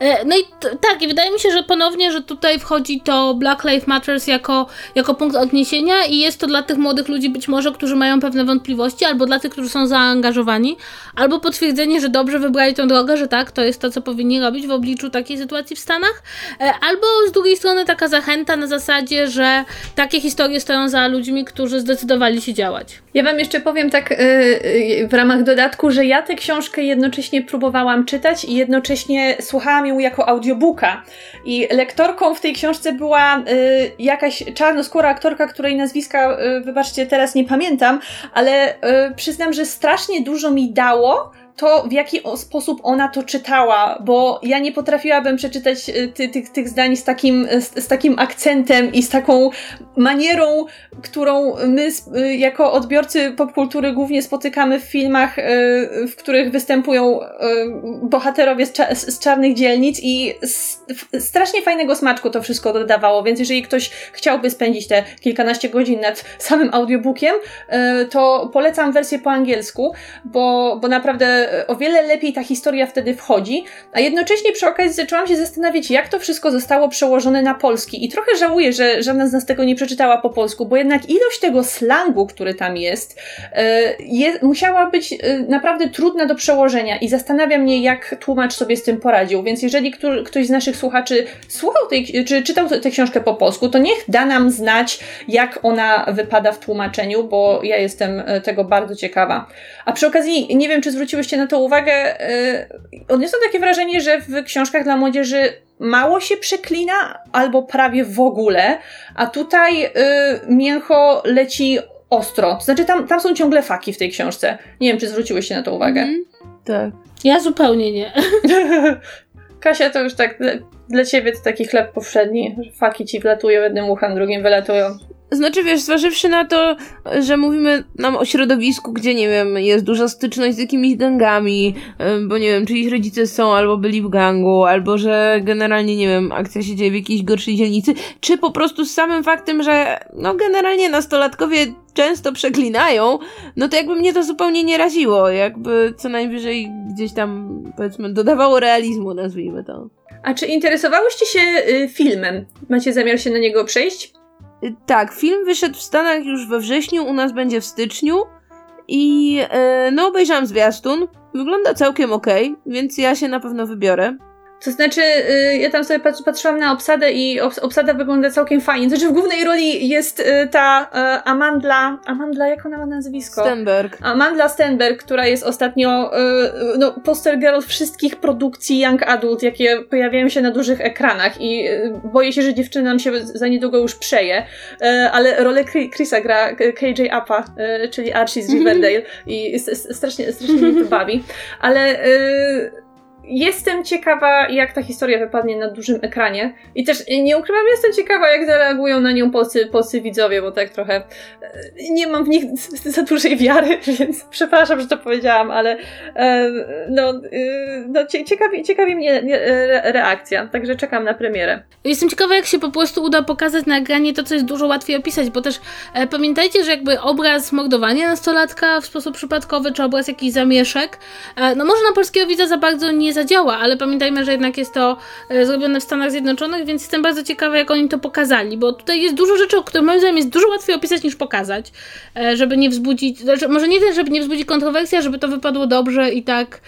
E, no i tak, i wydaje mi się, że ponownie, że tutaj wchodzi to Black Lives Matters jako, jako punkt odniesienia i jest to dla tych młodych ludzi być może, którzy mają pewne wątpliwości, albo dla tych, którzy są zaangażowani, albo potwierdzenie, że dobrze wybrali tę drogę, że tak, to jest to, co powinni robić w obliczu takiej sytuacji, sytuacji w Stanach, e, albo z drugiej strony taka zachęta na zasadzie, że takie historie stoją za ludźmi, którzy zdecydowali się działać. Ja Wam jeszcze powiem tak yy, w ramach dodatku, że ja tę książkę jednocześnie próbowałam czytać i jednocześnie słuchałam ją jako audiobooka. I lektorką w tej książce była jakaś czarnoskóra aktorka, której nazwiska, wybaczcie, teraz nie pamiętam, ale przyznam, że strasznie dużo mi dało to, w jaki sposób ona to czytała, bo ja nie potrafiłabym przeczytać y, ty, tych, tych zdań z takim, z, z, takim akcentem i z taką manierą, którą my y, jako odbiorcy popkultury głównie spotykamy w filmach, y, w których występują bohaterowie z, z czarnych dzielnic i strasznie fajnego smaczku to wszystko dodawało, więc jeżeli ktoś chciałby spędzić te kilkanaście godzin nad samym audiobookiem, to polecam wersję po angielsku, bo, bo naprawdę o wiele lepiej ta historia wtedy wchodzi, a jednocześnie przy okazji zaczęłam się zastanawiać, jak to wszystko zostało przełożone na polski i trochę żałuję, że żadna z nas tego nie przeczytała po polsku, bo jednak ilość tego slangu, który tam jest, e, jest musiała być e, naprawdę trudna do przełożenia i zastanawia mnie, jak tłumacz sobie z tym poradził, więc jeżeli ktoś z naszych słuchaczy słuchał tej, czy czytał tę książkę po polsku, to niech da nam znać, jak ona wypada w tłumaczeniu, bo ja jestem e, tego bardzo ciekawa. A przy okazji, nie wiem, czy zwróciłyście na to uwagę, yy, odniosłam takie wrażenie, że w książkach dla młodzieży mało się przeklina, albo prawie w ogóle, a tutaj yy, mięcho leci ostro. To znaczy, tam, tam są ciągle faki w tej książce. Nie wiem, czy zwróciłyście na to uwagę. Mm, tak. Ja zupełnie nie. Kasia, to już tak dla, dla ciebie to taki chleb powszedni, faki ci wlatują, jednym uchem, drugim wylatują. Znaczy, wiesz, zważywszy na to, że mówimy nam o środowisku, gdzie, nie wiem, jest duża styczność z jakimiś gangami, bo nie wiem, czyjś rodzice są albo byli w gangu, albo że generalnie, nie wiem, akcja się dzieje w jakiejś gorszej dzielnicy, czy po prostu z samym faktem, że no generalnie nastolatkowie często przeklinają, no to jakby mnie to zupełnie nie raziło, jakby co najwyżej gdzieś tam, powiedzmy, dodawało realizmu, nazwijmy to. A czy interesowałyście się y, filmem? Macie zamiar się na niego przejść? Y, tak, film wyszedł w Stanach już we wrześniu, u nas będzie w styczniu. I y, no, obejrzałam zwiastun. Wygląda całkiem ok, więc ja się na pewno wybiorę. To znaczy, y, ja tam sobie patrzyłam na obsadę i obsada wygląda całkiem fajnie. Znaczy, w głównej roli jest y, ta y, Amandla, Amandla, jak ona ma nazwisko? Stenberg. Amandla Stenberg, która jest ostatnio no, poster girl wszystkich produkcji Young Adult, jakie pojawiają się na dużych ekranach i boję się, że dziewczyna nam się za niedługo już przeje, ale rolę Chrisa gra KJ Appa, czyli Archie z Riverdale i strasznie, strasznie mnie to bawi, ale Jestem ciekawa, jak ta historia wypadnie na dużym ekranie. I też nie ukrywam, jestem ciekawa, jak zareagują na nią polscy, polscy widzowie, bo tak trochę e, nie mam w nich za dużej wiary, więc przepraszam, że to powiedziałam, ale e, no, e, no ciekawi, ciekawi mnie reakcja, także czekam na premierę. Jestem ciekawa, jak się po prostu uda pokazać na ekranie to, co jest dużo łatwiej opisać, bo też e, pamiętajcie, że jakby obraz mordowania nastolatka w sposób przypadkowy, czy obraz jakiś zamieszek, e, no może na polskiego widza za bardzo nie zadziała, ale pamiętajmy, że jednak jest to e, zrobione w Stanach Zjednoczonych, więc jestem bardzo ciekawa, jak oni to pokazali, bo tutaj jest dużo rzeczy, o których moim zdaniem jest dużo łatwiej opisać niż pokazać, e, żeby nie wzbudzić, znaczy, może nie tyle, żeby nie wzbudzić kontrowersji, a żeby to wypadło dobrze i tak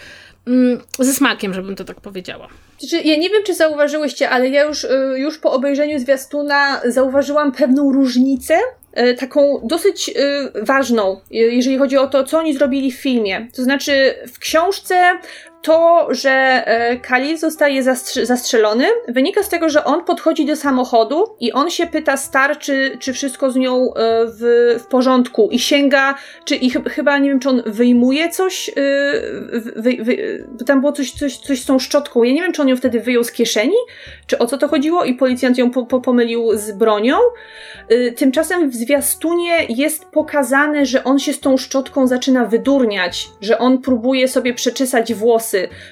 mm, ze smakiem, żebym to tak powiedziała. Znaczy, ja nie wiem, czy zauważyłyście, ale ja już, y, już po obejrzeniu zwiastuna zauważyłam pewną różnicę E, taką dosyć e, ważną, jeżeli chodzi o to, co oni zrobili w filmie. To znaczy, w książce to, że e, Khalil zostaje zastrzelony, wynika z tego, że on podchodzi do samochodu i on się pyta Star, czy, wszystko z nią w, w porządku i sięga, czy i chyba nie wiem, czy on wyjmuje coś, wy, wy, tam było coś, coś, coś z tą szczotką. Ja nie wiem, czy on ją wtedy wyjął z kieszeni, czy o co to chodziło i policjant ją po, po, pomylił z bronią. Tymczasem w zwiastunie jest pokazane, że on się z tą szczotką zaczyna wydurniać, że on próbuje sobie przeczesać włosy,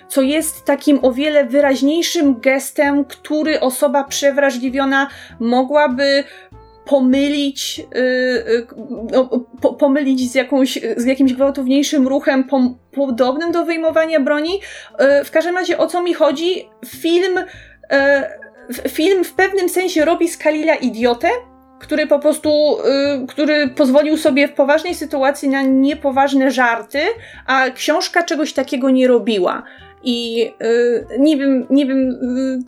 co jest takim o wiele wyraźniejszym gestem, który osoba przewrażliwiona mogłaby pomylić, yy, po, pomylić z, jakąś, z jakimś gwałtowniejszym ruchem pom, podobnym do wyjmowania broni. Yy, w każdym razie o co mi chodzi? Film, yy, film w pewnym sensie robi z Kalila idiotę, który po prostu, y, który pozwolił sobie w poważnej sytuacji na niepoważne żarty, a książka czegoś takiego nie robiła. I yy, nie wiem, nie wiem,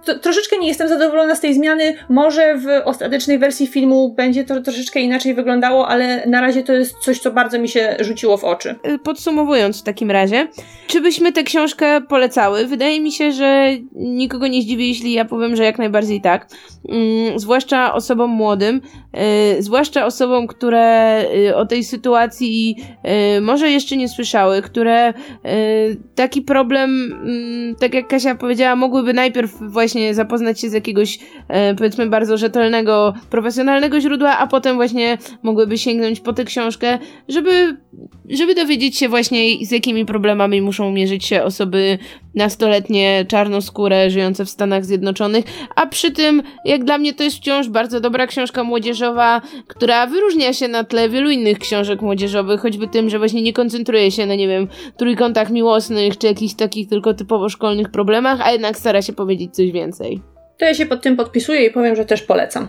to, troszeczkę nie jestem zadowolona z tej zmiany. Może w ostatecznej wersji filmu będzie to troszeczkę inaczej wyglądało, ale na razie to jest coś, co bardzo mi się rzuciło w oczy. Y, podsumowując w takim razie, czy byśmy tę książkę polecały? Wydaje mi się, że nikogo nie zdziwi, jeśli ja powiem, że jak najbardziej tak. Yy, zwłaszcza osobom młodym, y, zwłaszcza osobom, które y, o tej sytuacji może jeszcze nie słyszały, które taki problem Mm, tak jak Kasia powiedziała, mogłyby najpierw właśnie zapoznać się z jakiegoś, e, powiedzmy, bardzo rzetelnego, profesjonalnego źródła, a potem właśnie mogłyby sięgnąć po tę książkę, żeby, żeby dowiedzieć się właśnie, z jakimi problemami muszą mierzyć się osoby nastoletnie, czarnoskóre, żyjące w Stanach Zjednoczonych, a przy tym, jak dla mnie, to jest wciąż bardzo dobra książka młodzieżowa, która wyróżnia się na tle wielu innych książek młodzieżowych, choćby tym, że właśnie nie koncentruje się na, nie wiem, trójkątach miłosnych, czy jakichś takich tylko typowo szkolnych problemach, a jednak stara się powiedzieć coś więcej. To ja się pod tym podpisuję i powiem, że też polecam.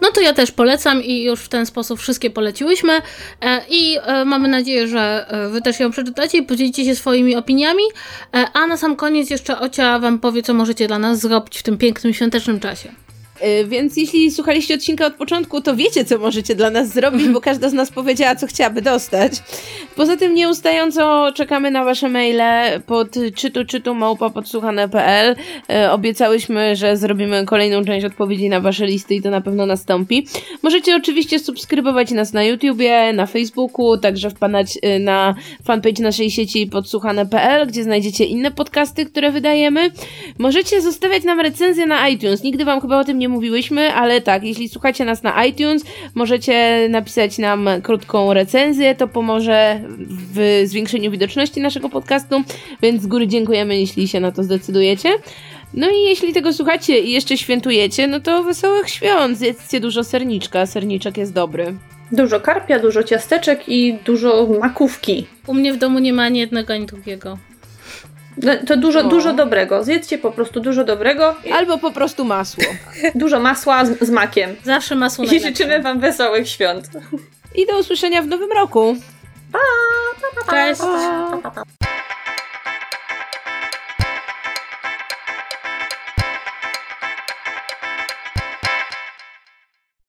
No to ja też polecam i już w ten sposób wszystkie poleciłyśmy e, i e, mamy nadzieję, że e, wy też ją przeczytacie i podzielicie się swoimi opiniami, a na sam koniec jeszcze Ocia wam powie, co możecie dla nas zrobić w tym pięknym świątecznym czasie. Y, więc jeśli słuchaliście odcinka od początku, to wiecie, co możecie dla nas zrobić, bo każda z nas powiedziała, co chciałaby dostać. Poza tym nieustająco czekamy na wasze maile pod czytu czytu małpa podsłuchane.pl. Y, obiecałyśmy, że zrobimy kolejną część odpowiedzi na wasze listy i to na pewno nastąpi. Możecie oczywiście subskrybować nas na YouTubie, na Facebooku, także wpadać y, na fanpage naszej sieci podsłuchane.pl, gdzie znajdziecie inne podcasty, które wydajemy. Możecie zostawiać nam recenzję na iTunes. Nigdy wam chyba o tym nie nie mówiłyśmy, ale tak, jeśli słuchacie nas na iTunes, możecie napisać nam krótką recenzję, to pomoże w zwiększeniu widoczności naszego podcastu, więc z góry dziękujemy, jeśli się na to zdecydujecie. No i jeśli tego słuchacie i jeszcze świętujecie, no to wesołych świąt, zjedzcie dużo serniczka, serniczek jest dobry. Dużo karpia, dużo ciasteczek i dużo makówki. U mnie w domu nie ma ani jednego, ani drugiego. No, to dużo, o. dużo dobrego. Zjedzcie po prostu dużo dobrego. Albo po prostu masło. dużo masła z, z makiem. Zawsze masło I życzymy Wam wesołych świąt. I do usłyszenia w nowym roku. Pa! pa, pa, pa Cześć!